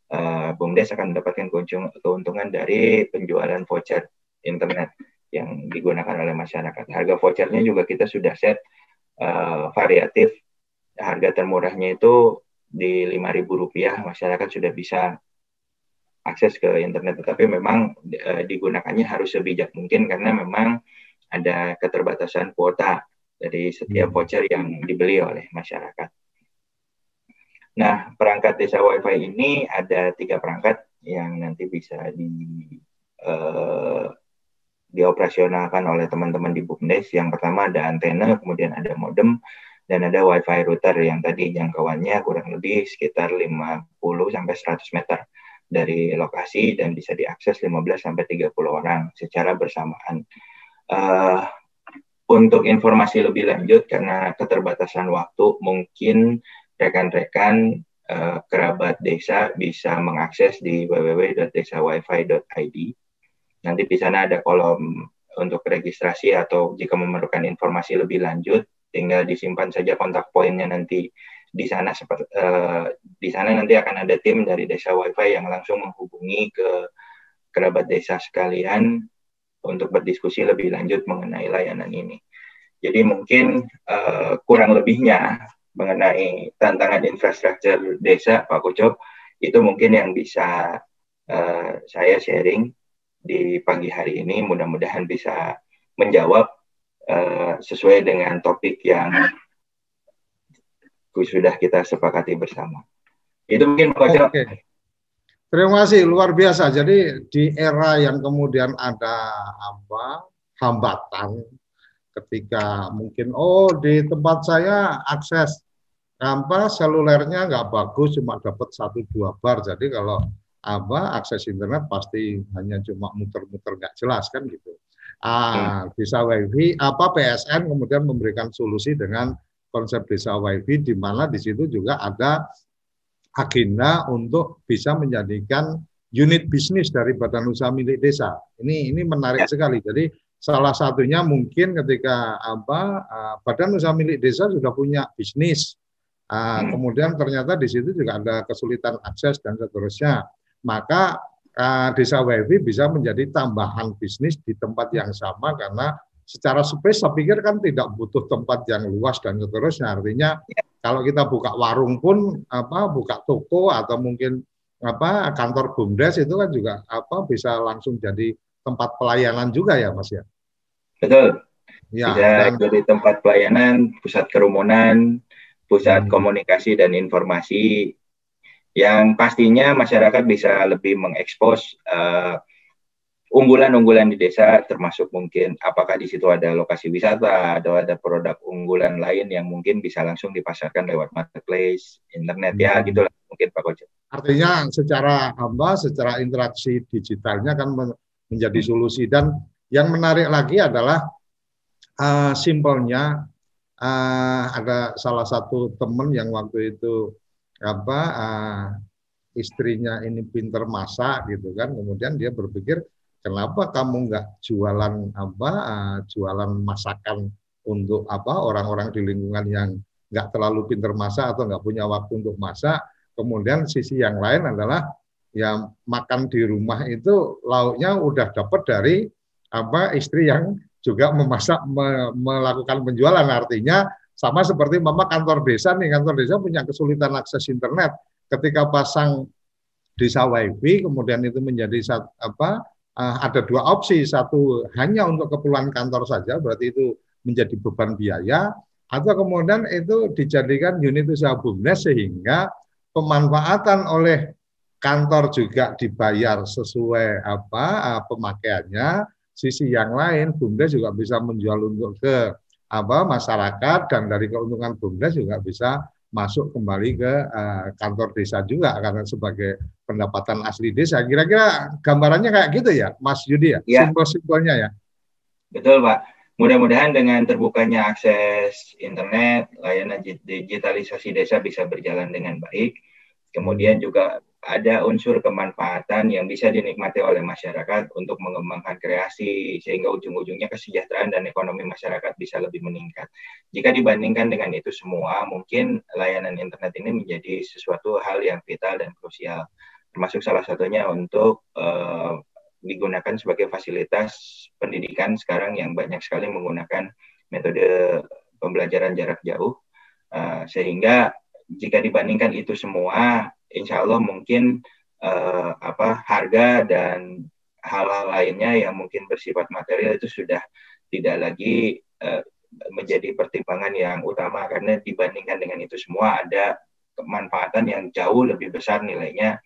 Uh, BUMDes akan mendapatkan keuntungan dari penjualan voucher internet yang digunakan oleh masyarakat. Harga vouchernya juga kita sudah set uh, variatif. Harga termurahnya itu di Rp5.000 masyarakat sudah bisa akses ke internet. Tetapi memang uh, digunakannya harus sebijak mungkin karena memang ada keterbatasan kuota dari setiap hmm. voucher yang dibeli oleh masyarakat. Nah, perangkat desa WiFi ini ada tiga perangkat yang nanti bisa di uh, dioperasionalkan oleh teman-teman di BUMDes. Yang pertama ada antena, kemudian ada modem, dan ada WiFi router yang tadi jangkauannya kurang lebih sekitar 50 sampai 100 meter dari lokasi dan bisa diakses 15 sampai 30 orang secara bersamaan. Uh, untuk informasi lebih lanjut karena keterbatasan waktu mungkin rekan-rekan uh, kerabat desa bisa mengakses di www.desawifi.id. Nanti di sana ada kolom untuk registrasi atau jika memerlukan informasi lebih lanjut tinggal disimpan saja kontak poinnya nanti di sana seperti uh, di sana nanti akan ada tim dari desa wifi yang langsung menghubungi ke kerabat desa sekalian untuk berdiskusi lebih lanjut mengenai layanan ini. Jadi mungkin uh, kurang lebihnya mengenai tantangan infrastruktur desa Pak Kucop itu mungkin yang bisa uh, saya sharing di pagi hari ini. Mudah-mudahan bisa menjawab uh, sesuai dengan topik yang sudah kita sepakati bersama. Itu mungkin Pak Kucop. Okay. Terima kasih luar biasa. Jadi di era yang kemudian ada apa hambatan ketika mungkin oh di tempat saya akses apa selulernya nggak bagus cuma dapat satu dua bar jadi kalau apa akses internet pasti hanya cuma muter-muter nggak jelas kan gitu. ah, desa wifi apa PSN kemudian memberikan solusi dengan konsep desa wifi di mana di situ juga ada agenda untuk bisa menjadikan unit bisnis dari badan usaha milik desa. Ini ini menarik ya. sekali. Jadi salah satunya mungkin ketika apa uh, badan usaha milik desa sudah punya bisnis, uh, hmm. kemudian ternyata di situ juga ada kesulitan akses dan seterusnya, maka uh, desa wifi bisa menjadi tambahan bisnis di tempat yang sama karena secara space saya pikir kan tidak butuh tempat yang luas dan seterusnya. Artinya ya. kalau kita buka warung pun apa buka toko atau mungkin apa kantor bumdes itu kan juga apa bisa langsung jadi tempat pelayanan juga ya Mas ya. Betul. Ya, dan, jadi tempat pelayanan, pusat kerumunan, pusat hmm. komunikasi dan informasi yang pastinya masyarakat bisa lebih mengekspos uh, unggulan-unggulan di desa termasuk mungkin apakah di situ ada lokasi wisata atau ada produk unggulan lain yang mungkin bisa langsung dipasarkan lewat marketplace, internet ya, hmm. gitulah mungkin Pak Kojo. Artinya secara hamba, secara interaksi digitalnya kan menjadi solusi dan yang menarik lagi adalah uh, simpelnya uh, ada salah satu teman yang waktu itu apa uh, istrinya ini pinter masak gitu kan, kemudian dia berpikir kenapa kamu nggak jualan apa uh, jualan masakan untuk apa orang-orang di lingkungan yang nggak terlalu pinter masak atau nggak punya waktu untuk masak? Kemudian sisi yang lain adalah ya makan di rumah itu lauknya udah dapat dari apa istri yang juga memasak me, melakukan penjualan. Artinya sama seperti mama kantor desa nih kantor desa punya kesulitan akses internet. Ketika pasang desa wifi kemudian itu menjadi satu, apa uh, ada dua opsi satu hanya untuk keperluan kantor saja berarti itu menjadi beban biaya atau kemudian itu dijadikan unit usaha bumdes sehingga pemanfaatan oleh kantor juga dibayar sesuai apa uh, pemakaiannya. Sisi yang lain, BUMDes juga bisa menjual untuk ke apa masyarakat dan dari keuntungan BUMDes juga bisa masuk kembali ke uh, kantor desa juga karena sebagai pendapatan asli desa. Kira-kira gambarannya kayak gitu ya, Mas Yudi ya? ya. Simpel-simpelnya ya. Betul, Pak. Mudah-mudahan dengan terbukanya akses internet, layanan digitalisasi desa bisa berjalan dengan baik Kemudian juga ada unsur kemanfaatan yang bisa dinikmati oleh masyarakat untuk mengembangkan kreasi sehingga ujung-ujungnya kesejahteraan dan ekonomi masyarakat bisa lebih meningkat. Jika dibandingkan dengan itu semua, mungkin layanan internet ini menjadi sesuatu hal yang vital dan krusial, termasuk salah satunya untuk uh, digunakan sebagai fasilitas pendidikan sekarang yang banyak sekali menggunakan metode pembelajaran jarak jauh, uh, sehingga jika dibandingkan itu semua, insya Allah mungkin uh, apa harga dan hal-hal lainnya yang mungkin bersifat material itu sudah tidak lagi uh, menjadi pertimbangan yang utama. Karena dibandingkan dengan itu semua ada kemanfaatan yang jauh lebih besar nilainya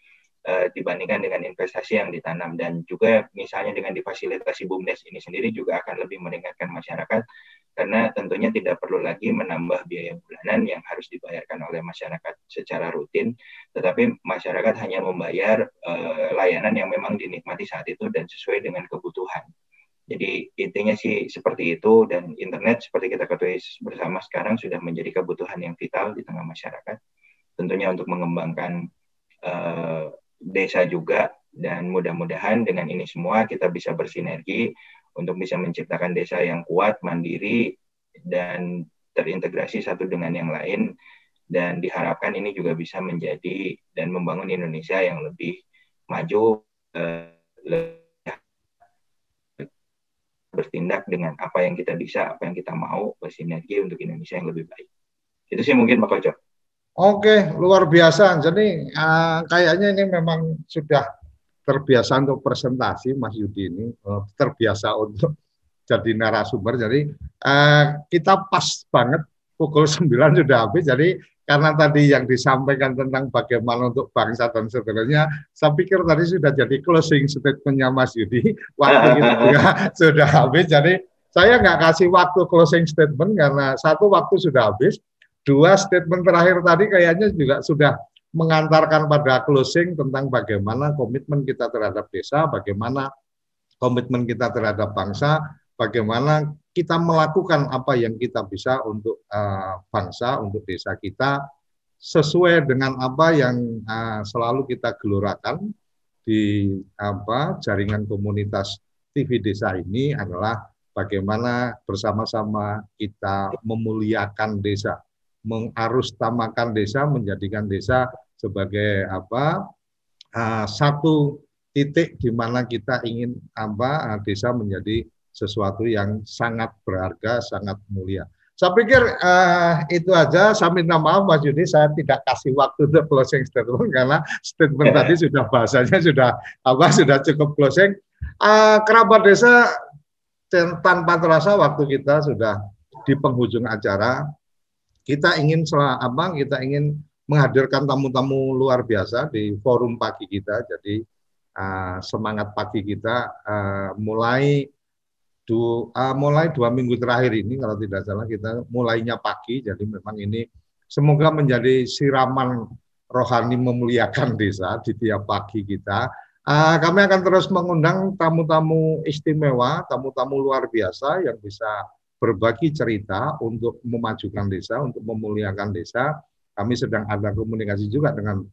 uh, dibandingkan dengan investasi yang ditanam. Dan juga misalnya dengan difasilitasi bumdes ini sendiri juga akan lebih meringankan masyarakat karena tentunya tidak perlu lagi menambah biaya bulanan yang harus dibayarkan oleh masyarakat secara rutin, tetapi masyarakat hanya membayar uh, layanan yang memang dinikmati saat itu dan sesuai dengan kebutuhan. Jadi intinya sih seperti itu dan internet seperti kita ketahui bersama sekarang sudah menjadi kebutuhan yang vital di tengah masyarakat. Tentunya untuk mengembangkan uh, desa juga dan mudah-mudahan dengan ini semua kita bisa bersinergi untuk bisa menciptakan desa yang kuat, mandiri, dan terintegrasi satu dengan yang lain. Dan diharapkan ini juga bisa menjadi dan membangun Indonesia yang lebih maju, eh, lebih bertindak dengan apa yang kita bisa, apa yang kita mau, bersinergi untuk Indonesia yang lebih baik. Itu sih mungkin Pak Koco. Oke, luar biasa. Jadi uh, kayaknya ini memang sudah terbiasa untuk presentasi Mas Yudi ini uh, terbiasa untuk jadi narasumber. Jadi uh, kita pas banget pukul 9 sudah habis. Jadi karena tadi yang disampaikan tentang bagaimana untuk bangsa dan seterusnya saya pikir tadi sudah jadi closing statementnya Mas Yudi. Waktu kita juga sudah habis. Jadi saya nggak kasih waktu closing statement karena satu waktu sudah habis. Dua statement terakhir tadi kayaknya juga sudah mengantarkan pada closing tentang bagaimana komitmen kita terhadap desa, bagaimana komitmen kita terhadap bangsa, bagaimana kita melakukan apa yang kita bisa untuk uh, bangsa, untuk desa kita, sesuai dengan apa yang uh, selalu kita gelorakan di apa jaringan komunitas TV desa ini adalah bagaimana bersama-sama kita memuliakan desa, mengarustamakan desa, menjadikan desa sebagai apa uh, satu titik di mana kita ingin apa uh, desa menjadi sesuatu yang sangat berharga, sangat mulia. Saya pikir uh, itu aja. Saya minta maaf Mas Yudi, saya tidak kasih waktu untuk closing statement karena statement tadi sudah bahasanya sudah apa sudah cukup closing. Uh, kerabat desa tanpa terasa waktu kita sudah di penghujung acara. Kita ingin apa? Kita ingin menghadirkan tamu-tamu luar biasa di forum pagi kita. Jadi uh, semangat pagi kita uh, mulai du, uh, mulai dua minggu terakhir ini kalau tidak salah kita mulainya pagi. Jadi memang ini semoga menjadi siraman rohani memuliakan desa di tiap pagi kita. Uh, kami akan terus mengundang tamu-tamu istimewa tamu-tamu luar biasa yang bisa berbagi cerita untuk memajukan desa untuk memuliakan desa kami sedang ada komunikasi juga dengan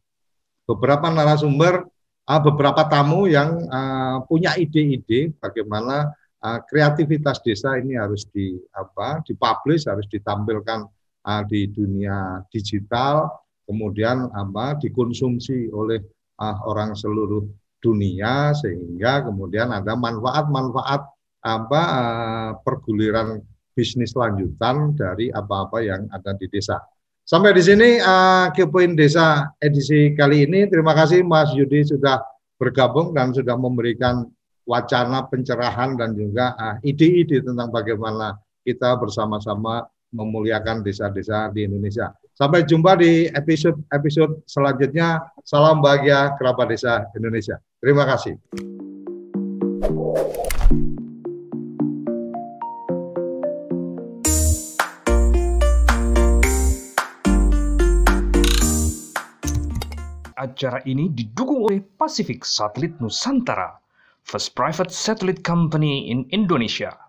beberapa narasumber uh, beberapa tamu yang uh, punya ide-ide bagaimana uh, kreativitas desa ini harus di apa dipublish harus ditampilkan uh, di dunia digital kemudian apa dikonsumsi oleh uh, orang seluruh dunia sehingga kemudian ada manfaat-manfaat apa uh, perguliran bisnis lanjutan dari apa-apa yang ada di desa. Sampai di sini uh, Desa edisi kali ini. Terima kasih Mas Yudi sudah bergabung dan sudah memberikan wacana pencerahan dan juga ah, ide-ide uh, tentang bagaimana kita bersama-sama memuliakan desa-desa di Indonesia. Sampai jumpa di episode-episode selanjutnya. Salam bahagia kerabat desa Indonesia. Terima kasih. Acara ini didukung oleh Pacific Satelit Nusantara first private satellite company in Indonesia.